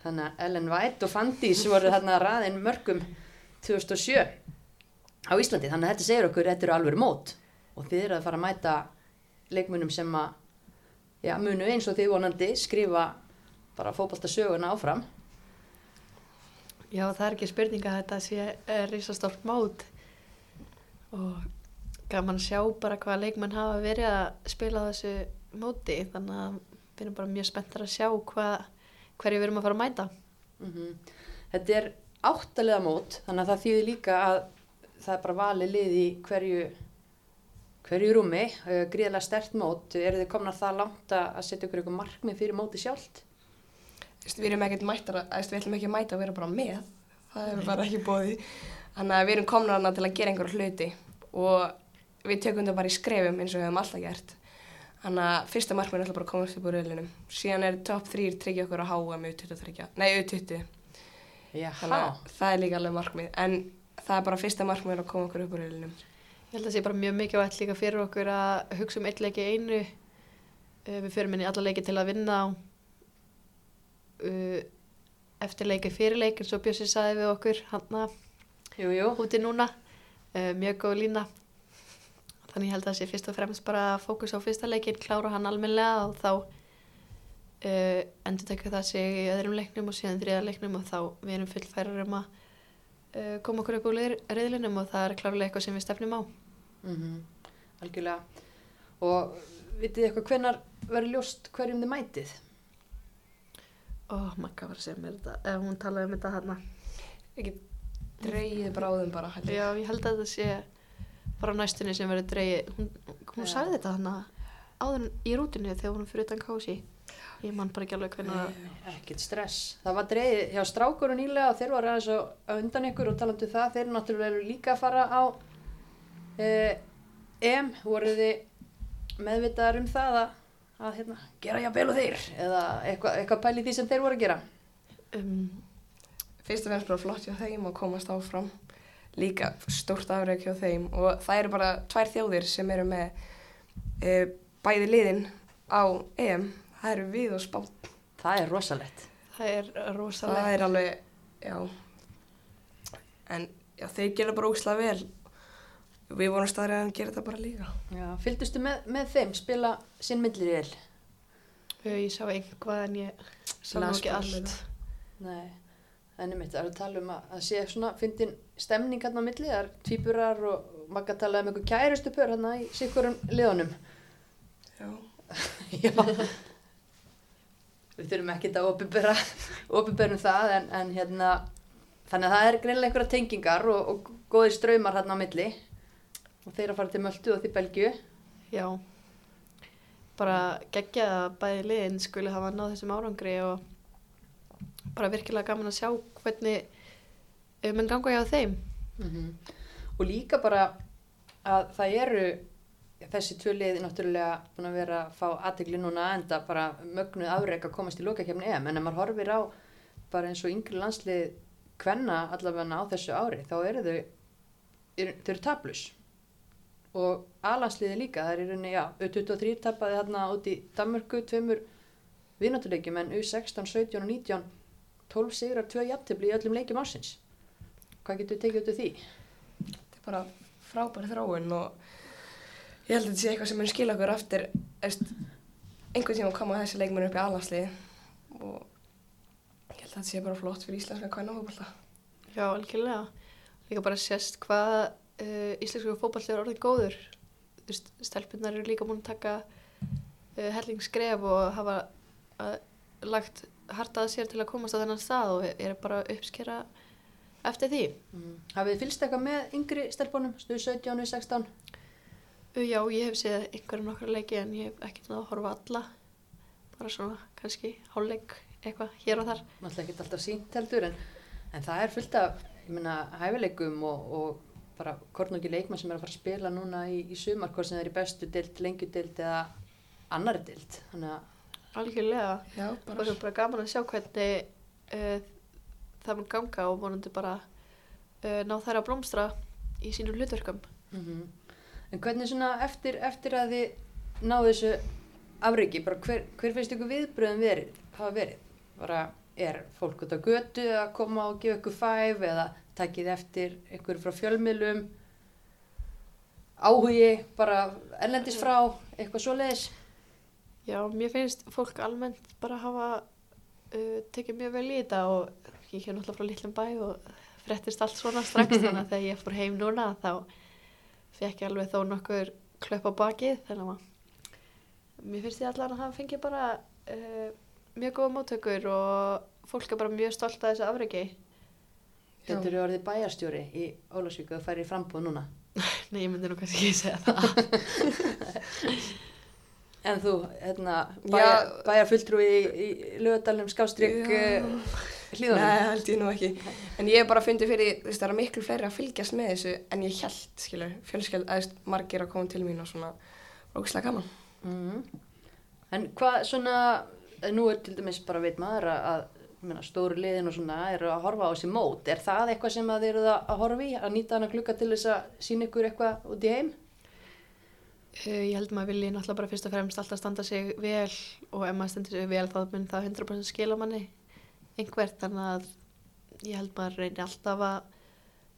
Þannig að Ellen White og Fandís voru þarna raðin mörgum 2007 á Íslandi. Þannig að þetta segir okkur, þetta eru alveg mót og þið eru að fara að mæta leikmunum sem að já, munu eins og þið vonandi skrifa bara fótballtasöguna áfram. Já, það er ekki spurning að þetta sé uh, risastórt mót. Og gaman sjá bara hvað leikmenn hafa verið að spila þessu móti. Þannig að við erum bara mjög spenntar að sjá hverju við erum að fara að mæta. Mm Þetta er áttalega mót þannig að það þýðir líka að það er bara valið lið í hverju hverju rúmi, uh, gríðlega stert mót, eru þið komna það langt að setja ykkur ykkur markmið fyrir móti sjálft? Við erum ekkert mættar, við ætlum ekki að mæta að vera bara með. Það er bara ekki bóði. Þannig að við erum komna hana til að gera einhverja hluti og við tökum þetta bara í skrefum eins og við hefum alltaf gert. Þannig að fyrsta markminn er alltaf bara að komast upp úr rauðlinum. Síðan er top 3 tryggja okkur að háa með U23, nei U20. Þannig að það er líka alveg markmið. En það er bara fyrsta markmið að koma okkur upp úr rauðlinum. Ég held að það sé bara mjög mikilvægt líka fyrir okkur að hugsa um eitt leiki einu. Uh, við förum inn í alla leiki til að vinna á. Uh, eftir leik er fyrir leik eins og Bjössi saði við okkur hann Jú, jú. úti núna uh, mjög góð lína þannig held að það sé fyrst og fremst bara fókus á fyrsta leikin, klára hann almennilega og þá uh, endur tekja það sig í öðrum leiknum og síðan þriða leiknum og þá við erum fullfærar um að uh, koma okkur upp úr reyðlinum og það er klárlega eitthvað sem við stefnum á Mm Algjörlega. Og vitið þið eitthvað hvenar verður ljóst hverjum þið mætið? Og Magga var að segja mér þetta ef hún talaði um þetta hann Ekki dreigið bráðum bara held já, ég held að þetta sé bara næstunni sem verður dreigið hún, hún Já. sagði þetta hann áður í rútinu þegar hún fyrir utan kási ég man bara ekki alveg hvernig Ekkert stress. Það var dreigið hjá strákur og nýlega og þeir voru aðeins á undan ykkur og talandi um það. Þeir eru náttúrulega líka að fara á eh, EM. Voruð þið meðvitaðar um það að, að hérna, gera jafnvel og þeir? Eða eitthvað, eitthvað pæli því sem þeir voru að gera? um, Fyrst og fremst bara flott hjá þeim að komast áfram. Líka stórt afreg hjá þeim og það eru bara tvær þjóðir sem eru með e, bæði liðin á EM. Það eru við og spátt. Það er rosalett. það er rosalega Það er alveg, já. En já, þeir gera bara ósla vel. Við vorum staðrið að gera þetta bara líka. Já, fylgdustu með, með þeim spila sinn millir í el? Ég sá einhvað en ég sá ekki allt. Nei, en einmitt, það er að tala um að það sé svona fyndin stemning hérna á milli, það er tvíburar og maður að tala um einhver kærustu pör hérna í sikkurum liðunum. Já. Já. Við þurfum ekki að opinbera, opinberum það, en, en hérna, þannig að það er greinilega einhverja tengingar og, og góðir ströymar hérna á milli og þeir að fara til Möltu og því Belgju. Já, bara geggja að bæði liðin skuli hafa náð þessum árangri og bara virkilega gaman að sjá hvernig um en ganga hjá þeim. Og líka bara að það eru þessi tvö liði náttúrulega búin að vera að fá aðtegli núna enda bara mögnuð afreg að komast í lokakefni EM en ef maður horfir á bara eins og yngri landslið kvenna allavega á þessu ári þá eru þau, eru, þau eru tablus og A-landsliði líka, það er í rauninni, já, U23 tapaði þarna út í Danmörku tveimur vinnátuleikjum en U16, 17 og 19 12 sigrar, 2 jafntefli í öllum leikjum ásins. Hvað getur tekið út af því? Þetta er bara frábær þróun og ég held að þetta sé eitthvað sem mun skila okkur eftir eftir, einhvern tíma koma þessi leikmenn upp í alansliði og ég held að þetta sé bara flott fyrir íslenska kvænafókbalta. Já, algjörlega. Líka bara sést hvað uh, íslensku fótball er orðið góður. Stelpunar eru líka búin að taka uh, hellingsgref og hafa uh, lagt hartað sér til að komast á þennan stað og er bara uppskera eftir því. Mm. Hafið þið fylgst eitthvað með yngri stelpunum, stuð 17, 16? Uh, já, ég hef séð einhverjum nokkra leiki en ég hef ekkert náða að horfa alla. Bara svona, kannski, hálfleik, eitthvað, hér og þar. Náttúrulega ekki alltaf sínt heldur en, en það er fullt af, ég meina, hæfileikum og, og bara kornungi leikmann sem er að fara að spila núna í, í sumar, hvort sem það er í bestu dild, lengjudild eða annari dild. Þannig að, Algjörlega. Já, Það er bara gaman að sjá hvernig uh, það mun ganga og vonandi bara uh, ná þær að blómstra í sínum hlutverkum. mm en hvernig svona eftir, eftir að þið náðu þessu afreiki, bara hver, hver finnst ykkur viðbröðum verið, hafa verið? Bara er fólk út á götu að koma og gefa ykkur fæf eða takið eftir ykkur frá fjölmiðlum áhugi bara erlendis frá eitthvað svoleiðis Já, mér finnst fólk almennt bara hafa uh, tekið mjög vel í þetta og ég hef náttúrulega frá litlum bæ og frettist allt svona strax þannig að þegar ég fór heim núna þá fekk ég alveg þó nokkur klöpp á bakið þannig að mér finnst ég allan að hafa fengið bara uh, mjög góða móttökur og fólk er bara mjög stolt að þessu afreiki. Þetta eru orðið bæjarstjóri í Ólasvíku og færi frambúð núna Nei, ég myndi nú kannski ekki segja það. En þú, hérna, bæjar, Já. bæjarfulltrúi í, í lögadalum skástrygg Já. hlýðunum Nei, held ég nú ekki. En ég hef bara fundið fyrir, þú veist, það er miklu fleiri að fylgjast með þessu en ég held, skilur, fjölskyld, aðeins margir að koma til mín og svona, rókslega gaman. Mhm. En hvað svona, nú er til dæmis bara veit maður að, meina, stóru liðin og svona eru að horfa á þessi mót. Er það eitthvað sem þið eruð að í, að nýta hana klukka til þess að sína ykkur eitthvað út í heim? Uh, ég held maður vilji náttúrulega bara fyrst og fremst alltaf standa sig vel og ef maður stendur sig vel þá mun það 100% skila manni einhvert þannig að ég held maður reynir alltaf að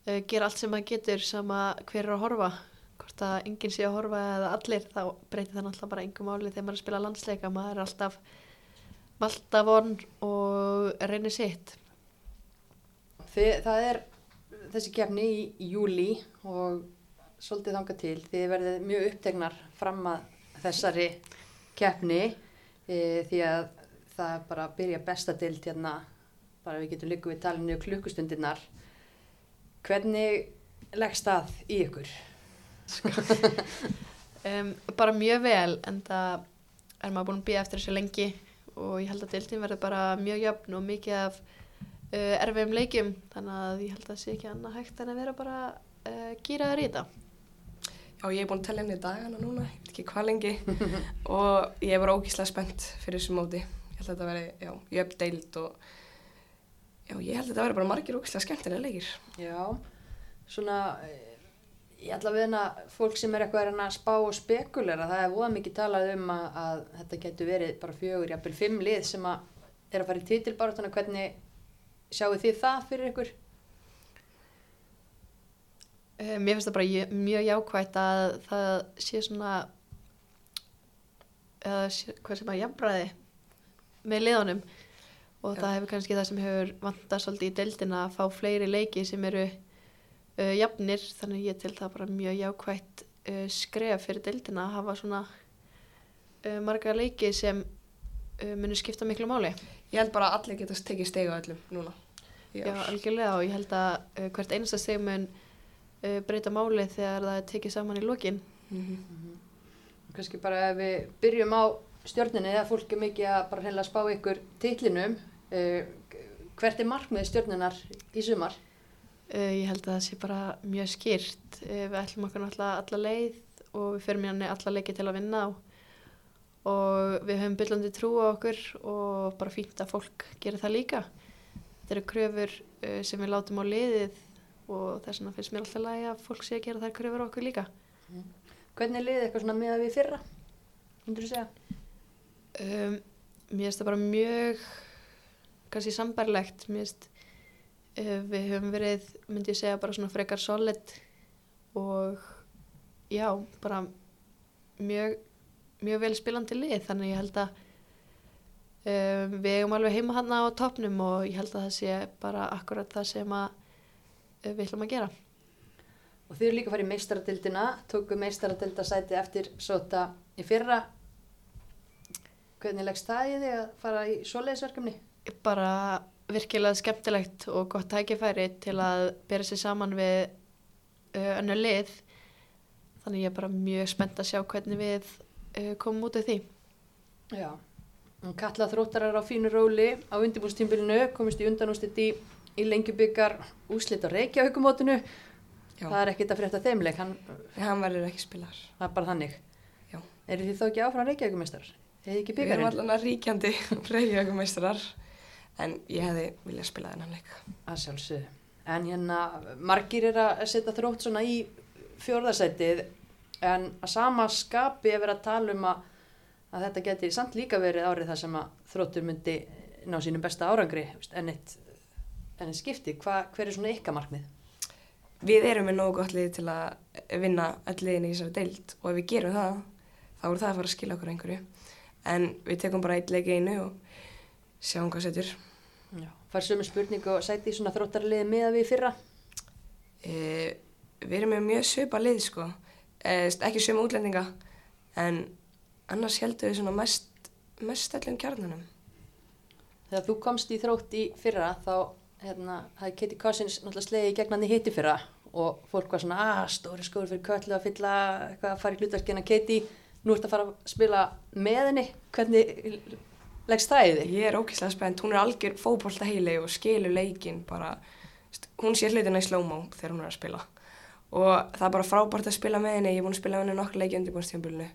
uh, gera allt sem maður getur sama hver er að horfa hvort að enginn sé að horfa eða allir þá breytir það náttúrulega bara engum máli þegar maður er að spila landsleika maður er alltaf valda von og reynir sitt Þið, það er þessi kefni í, í júli og svolítið þanga til. Þið verðið mjög upptegnar fram að þessari kefni e, því að það er bara að byrja besta dild hérna, bara við getum líka við talinu klukkustundirnar. Hvernig leggst það í ykkur? um, bara mjög vel en það er maður búin að býja eftir þessu lengi og ég held að deildin verður bara mjög jöfn og mikið af uh, erfiðum leikjum þannig að ég held að það sé ekki annað hægt en að vera bara uh, gýraður í þetta Já, ég er búin að tella henni dagana núna, ég veit ekki hvað lengi og ég er bara ógíslega spennt fyrir þessu móti. Ég held að þetta veri, já, jöfn deild og já, ég held að þetta veri bara margir ógíslega skemmtilega leikir. Já, svona, eh, ég ætla að veina fólk sem er eitthvað að reyna að spá og spekulera, það er voða mikið talað um að, að þetta getur verið bara fjögur, jafnvel fimm lið sem að er að fara í titilbarátana, hvernig sjáu þið það fyrir ykkur? uh, mér finnst það bara jö- mjög jákvægt að það sé svona eða hvað sem að jafnbræði með liðunum og Já. það hefur kannski það sem hefur vantað svolítið í deildina að fá fleiri leiki sem eru uh, jafnir þannig ég til það bara mjög jákvægt uh, skref fyrir deildina að hafa svona uh, marga leiki sem uh, munu skipta miklu máli Ég held bara að allir getast tekið stegu á öllum núna. Já, ár. algjörlega og ég held að uh, hvert einasta steg mun uh, breyta máli þegar það er tekið saman í lokin Mhm. Kannski bara ef við byrjum á stjörninni, eða fólk er mikið að bara hreinlega spá ykkur titlinum, uh, hvert er markmið stjörninar í sumar? Uh, ég held að það sé bara mjög skýrt. Uh, við ætlum okkur náttúrulega alla leið og við fyrir mérni alla leiki til að vinna á. Og við höfum byllandi trú á okkur og bara fínt að fólk gera það líka. Þetta eru kröfur uh, sem við látum á liðið og þess vegna finnst mér alltaf lægi að fólk sé að gera þær kröfur á okkur líka. Hvernig liði eitthvað svona með að við fyrra? Myndur þú segja? Um, mér finnst það bara mjög kannski sambærlegt. Mér finnst við höfum verið, myndi ég segja, bara svona frekar solid og já, bara mjög, mjög vel spilandi lið þannig ég held að um, við eigum alveg heima hann á toppnum og ég held að það sé bara akkurat það sem að uh, við ætlum að gera. Og þið eru líka í meistaradildina, tóku meistaradildasæti eftir sota í fyrra. Hvernig leggst það í þig að fara í svoleiðisverkefni? bara virkilega skemmtilegt og gott tækifæri til að bera sér saman við uh, önnur lið þannig ég er bara mjög spennt að sjá hvernig við uh, komum út af því Já. Katla þróttarar á fínu róli á undirbúrstímbilinu, komist í undanústitt í, í lengjubikar úslit á Reykjavíkumótinu. Já. Það er ekkit að frétta þeimleik, hann, hann verður ekki spilar. það er bara þannig. Já. Eru þið þá ekki áfram Reykjavíkumestrar? Við erum allan að ríkjandi reyðjögumeistarar en ég hefði viljað spila þennan leik. Að sjálfsögðu. En hérna, margir er að setja þrótt svona í fjórðasætið en að sama skapi er verið að tala um að, að þetta geti samt líka verið árið þar sem að þróttur myndi ná sínum besta árangri en eitt, en eitt skipti. Hva, hver er svona ykkar markmið? Við erum með nógu gott lið til að vinna öll liðin í þessari deild og ef við gerum það, þá er það að fara að skila okkur einhverju. En við tekum bara eitt leik einu og sjáum hvað setur. Fær sömu spurningu og sæti svona þróttarliði með að við fyrra? E, við erum með mjög svipa lið sko, e, ekki sömu útlendinga, en annars heldum við svona mest, mest öllum kjarnanum. Þegar þú komst í þrótt í fyrra þá hérna, hafði Katie Cousins náttúrulega slegið í gegn hann í hitti fyrra og fólk var svona, að stóri skóri fyrir köllu að fylla eitthvað að fara í hlutverkina Katie, nú ert að fara að spila með henni, hvernig leggst það í þig? Ég er ókýrslega spennt, hún er algjör fótbolta heili og skilur leikin bara, hún sé hlutina í slow-mo þegar hún er að spila og það er bara frábært að spila með henni, ég er búin að spila með henni nokkuð leiki undirbúinst tíðanbylunu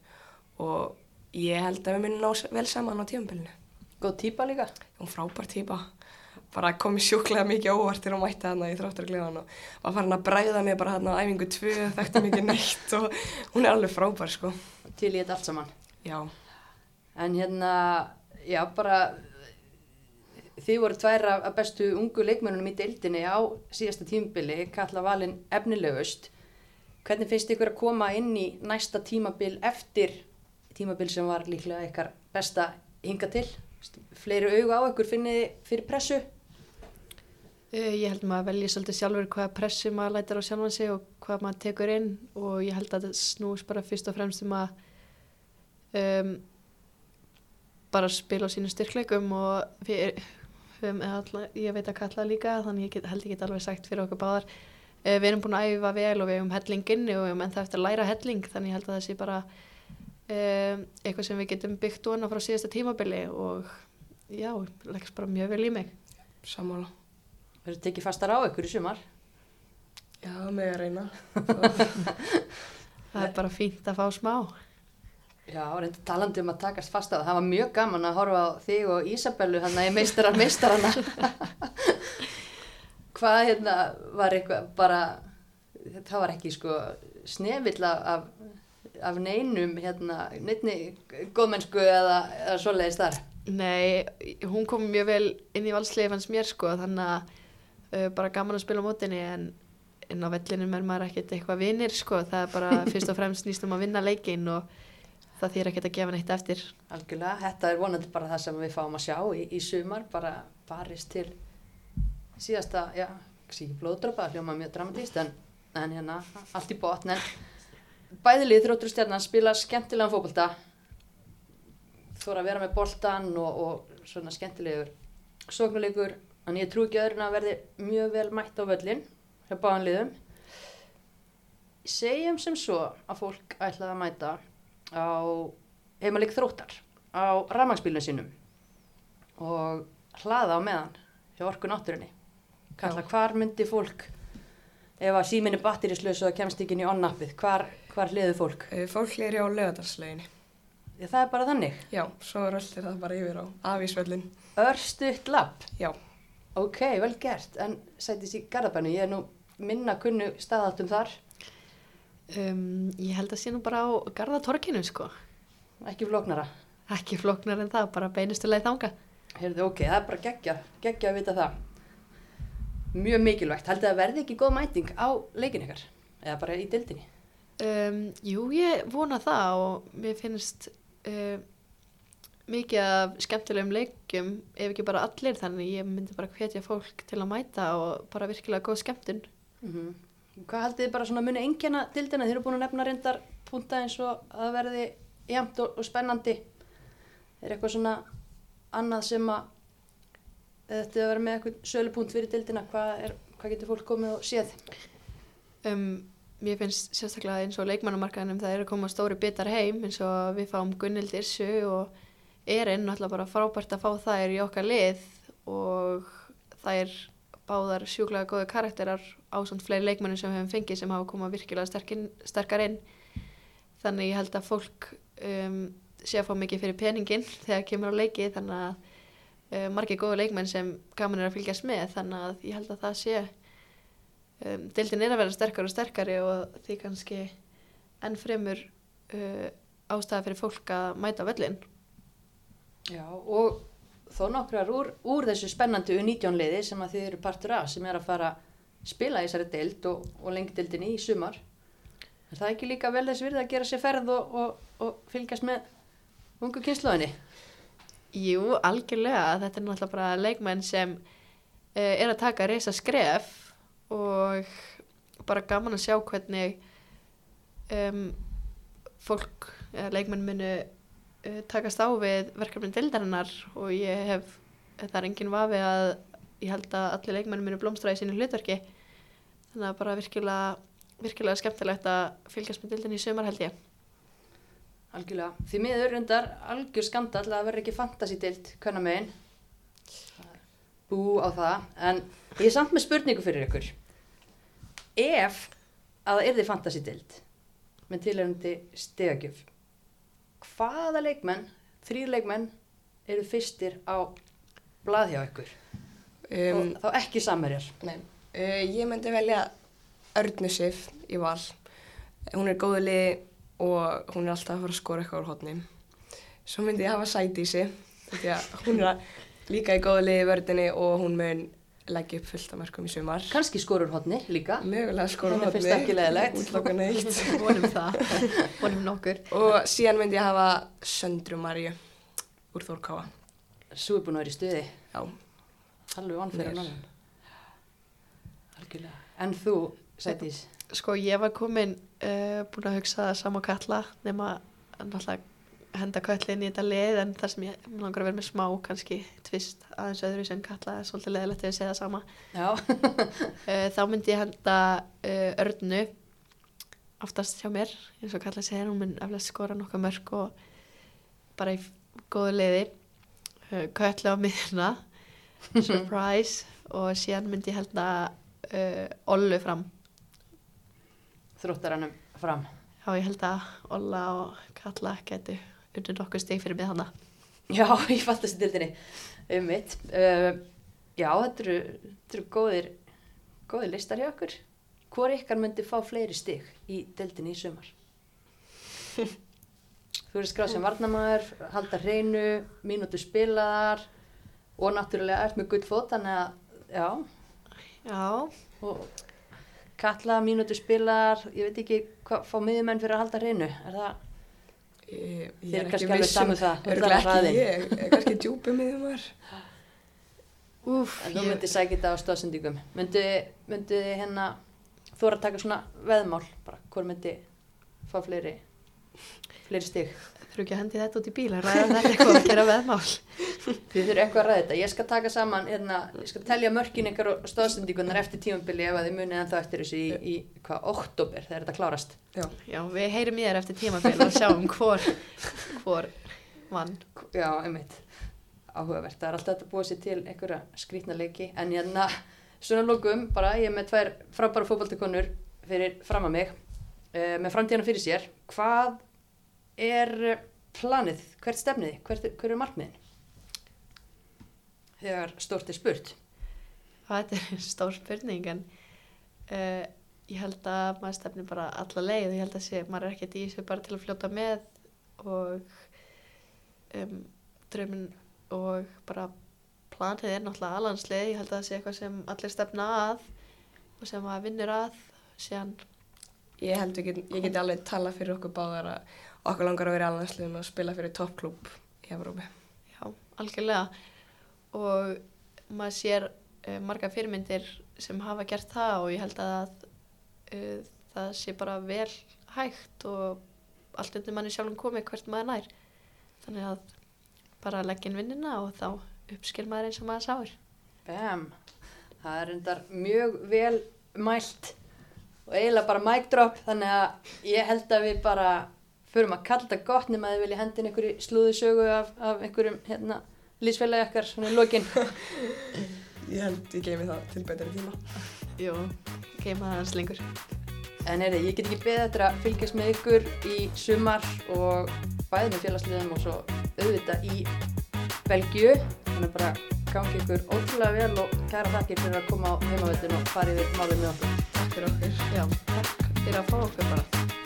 og ég held að við minnum ná vel saman á tíðanbylunu. Góð típa líka? Hún er frábær típa, bara kom mér sjúklega mikið óvart þegar hún mætti hana í þráttargleðan og var farin að bræða mér bara hana á æfingu tvö, þekkti mikið neitt og hún er alveg frábær sko. Til í þetta allt saman. Já, En hérna, já bara, þið voru tvær af af bestu ungu leikmönunum í deildinni á síðasta tímabili, kalla valin efnilegust. Hvernig finnst ykkur að koma inn í næsta tímabil eftir tímabil sem var líklega ykkar besta hinga til? Fleiri auga á ykkur finnið fyrir pressu? Uh, ég held maður að velja svolítið sjálfur hvaða pressu maður lætar á sjálfan sig og hvað maður tekur inn og ég held að það snús bara fyrst og fremst um að um, bara spila á sínu styrkleikum og við höfum, eða alla, ég veit að kalla líka þannig ég get, held ég get alveg sagt fyrir okkur báðar uh, við erum búin að æfa vel og við höfum hellinginn og við höfum ennþá eftir að læra helling þannig ég held að það sé bara um, eitthvað sem við getum byggt vona frá síðasta tímabili og já, leggst bara mjög vel í mig Sammála. Verður tekið fastar á ykkur í sumar? Já, með að reyna. það er bara fínt að fá smá Já, reynda talandi um að takast fast á það. Það var mjög gaman að horfa á þig og Ísabellu hann að ég meistarar meistarana. Hvað hérna var eitthvað bara, það var ekki sko snefill af, af neinum hérna, neittni góðmennsku eða, eða svoleiðis þar. Nei, hún kom mjög vel inn í valsliði fannst mér sko þannig að uh, bara gaman að spila á mótinni en inn á vellinum er maður ekkert eitthvað vinnir sko það er bara fyrst og fremst nýst um að vinna leikin og það þýr ekkert að gefa neitt eftir. Algjörlega, þetta er vonandi bara það sem við fáum að sjá í, í sumar, bara barist til síðasta, já, ekki blóðdropa, hljóma mjög dramatíst en, en hérna, allt í botn. Bæðilið þróttur stjarnan spila skemmtilegan fókbalta þóra að vera með boltan og, og svona skemmtilegur sóknuleikur, en ég trú ekki öðrun að verði mjög vel mætt á völlin hjá báðanliðum segjum sem svo að fólk ætlaði að mæta á heimalik þróttar á rafmagsbílunum sínum og hlaða á meðan hjá orku náttúrunni. Kalla hvar myndi fólk ef að síminn batterislaus og það kemst ekki inn í onnappið, hvar, hvar hliðu fólk? Eh, Fólk hlýri á lögadarsleginni. Já, það er bara þannig. Já, svo röltir það bara yfir á afísvöllin. Örstutt lapp, Já, ok, vel gert. En sætist í Garðabænu, ég er nú minna kunnu staðáttum þar um, Ég held að sé nú bara á Garðatorkinu sko ekki flóknara ekki flóknar en það, bara beinustuleið þanga Heyrðu, ok, það er bara geggja, geggja að vita það. Mjög mikilvægt. Haldið að verði ekki góð mæting á leikin ykkar? Eða bara í dildinni? um, Jú, ég vona það og mér finnst um, mikið af skemmtilegum leikjum ef ekki bara allir þannig ég myndi bara hvetja fólk til að mæta og bara virkilega góð skemmtun Mm Hvað haldið þið bara svona muni engjana dildina? Þið eru búin að nefna reyndar punta eins og að það verði jæmt og, og spennandi. Er eitthvað svona annað sem að þetta vera með eitthvað sölupunkt fyrir dildina? Hvað, er, hvað getur fólk komið og séð? um, Mér finnst sérstaklega eins og leikmannamarkaðinum það er að koma stóri bitar heim eins og við fáum Gunnild Irsu og Erin náttúrulega bara frábært að fá þær í okkar lið og er báðar sjúklega góða karakterar á svona fleiri leikmannum sem hefum fengið sem hafa komað virkilega sterkin, sterkar inn. Þannig ég held að fólk um, sé að fá mikið fyrir peningin þegar kemur á leiki þannig að uh, margir góða leikmenn sem gaman er að fylgjast með þannig að ég held að það sé um, deildin er að vera sterkar og sterkari og því kannski enn fremur uh, ástæða fyrir fólk að mæta völlin Já, og þó nokkrar úr, úr þessu spennandi U19 liði sem að þið eru partur af sem er að fara spila í þessari deild og, og lengdeildinni í sumar. Er það ekki líka vel þess virði að gera sér ferð og, og, og fylgjast með ungu kynsluðinni? Jú, algjörlega, þetta er náttúrulega bara leikmenn sem uh, er að taka reysa skref og bara gaman að sjá hvernig um, fólk, eða leikmenn munu uh, takast á við verkefnin dildarinnar og ég hef, það er engin vafi að ég held að allir leikmenn munu blómstra í sínu hlutverki þannig að bara virkilega, virkilega skemmtilegt að fylgjast með dildin í sumar held ég. Algjörlega. Því miður reyndar algjör skandall að verður ekki fantasy-deild hvernig megin. Bú á það. En ég er samt með spurningu fyrir ykkur. Ef að það yrði fantasy-deild með tilhörandi stegagjöf, hvaða leikmenn, þrýr leikmenn, eru fyrstir á blað hjá ykkur? Um, þá ekki samverjar. nei, uh, ég myndi velja Örnu Sif í val. Hún er góðu liði og hún er alltaf að fara að skora eitthvað úr hotni. Svo myndi ég hafa að hún er líka í góðu liði í vördinni og hún mun leggja upp fullt af mörgum í sumar. Kannski skorur hodni líka. Mögulega skora Henni finnst ekki leiðilegt. útloka neitt. vonum það, vonum nokkur. og síðan myndi ég hafa Söndru Marju úr Þórkáa. Svo er búin að vera í stuði. Já, Alveg vann fyrir mann. Algjörlega. En þú, Sætís? Sko ég var komin uh, búin að hugsa sama kalla nema náttúrulega henda köllin í þetta lið en þar sem ég langar að vera með smá kannski tvist aðeins öðru sem kalla er svolítið leðilegt ef ég segja það sama Já. uh, þá myndi ég henda uh, örnu oftast hjá mér eins og kalla segir hún mun eflega skora nokkuð mörg og bara í góðu liði uh, köllu á miðuna surprise og síðan myndi ég henda uh, Ollu fram Þróttarannum fram. Já, ég held að Olla og Kalla getu undir nokkuð stig fyrir mig hana. Já, ég fatt þessi dildinni um mitt. Uh, já, þetta eru, þetta eru góðir, góðir listar hjá okkur. Hvor ykkar myndi fá fleiri stig í dildinni í sumar? Þú eru skráð sem varnamæður, halda hreinu, mínútu spilaðar og náttúrulega ert með gull fót, þannig að, já, Já, og kalla mínútu spilaðar, ég veit ekki hvað fá miðjumenn fyrir að halda hreinu, er það? ég, ég er er ekki alveg viss sama um ég, eh, kannski djúpum í þumar. úf, En þú ég, myndir sækja þetta á stóðsendingum. Myndi, myndi þið hérna, þú er að taka svona veðmál, bara, hvor myndi fá fleiri, fleiri stig? Þurfu ekki að hendi þetta út í bíl að ræða þetta eitthvað að gera veðmál. Þið þurfum eitthvað að ræða þetta. Ég skal taka saman, hérna, ég skal telja mörkin ykkar og stóðsendingunar eftir tímabili ef að þið munið ennþá eftir þessu í, í hvað, oktober, þegar þetta klárast. Já, Já, við heyrim í þér eftir tímabil og sjáum hvor, hvor vann. Já, einmitt, áhugavert. Það er alltaf að búa sér til einhverja skrítna leiki, en hérna, svona lókum, bara, ég er með tvær frábæra fótboltakonur fyrir fram að mig, uh, með framtíðana fyrir sér. Hvað er eh, planið? Hvert stefnið? þið? Hvert, hver er markmiðin? Þegar stórt er spurt. Þetta er stór spurning en uh, ég held að maður stefnir bara alla leið og ég held að sé, maður er ekkert í þessu bara til að fljóta með og um, draumin og bara planið er náttúrulega alansleið, ég held að það sé eitthvað sem allir stefna að og sem maður vinnur að síðan, ég held get, ég get alveg tala fyrir okkur báðar að okkur langar að vera alveg og spila fyrir toppklúb í Evrópi. já, algjörlega og maður sér uh, marga fyrirmyndir sem hafa gert það og ég held að uh, það sé bara vel hægt og allt undir manni sjálfum komið hvert maður nær þannig að bara leggja inn vinnina og þá uppskil maður eins og maður sáir Bam. Það er endar mjög vel mælt og eiginlega bara mic drop þannig að ég held að við bara förum að kalla þetta gott nema að þið vilja hendin einhverju slúðu sögu af, af einhverjum hérna, lísfélagi okkar svona í lokin. Ég held ég geymi það til betri tíma. Jú, geima það hans lengur En er ég get ekki beðið eftir að fylgjast með ykkur í sumar og bæði með félagsliðum og svo auðvitað í Belgíu. Þannig bara gangi ykkur ótrúlega vel og kæra þakkir fyrir að koma á heimavöldin og fara yfir málið með okkur. Takk fyrir okkur Já, takk fyrir að fá okkur bara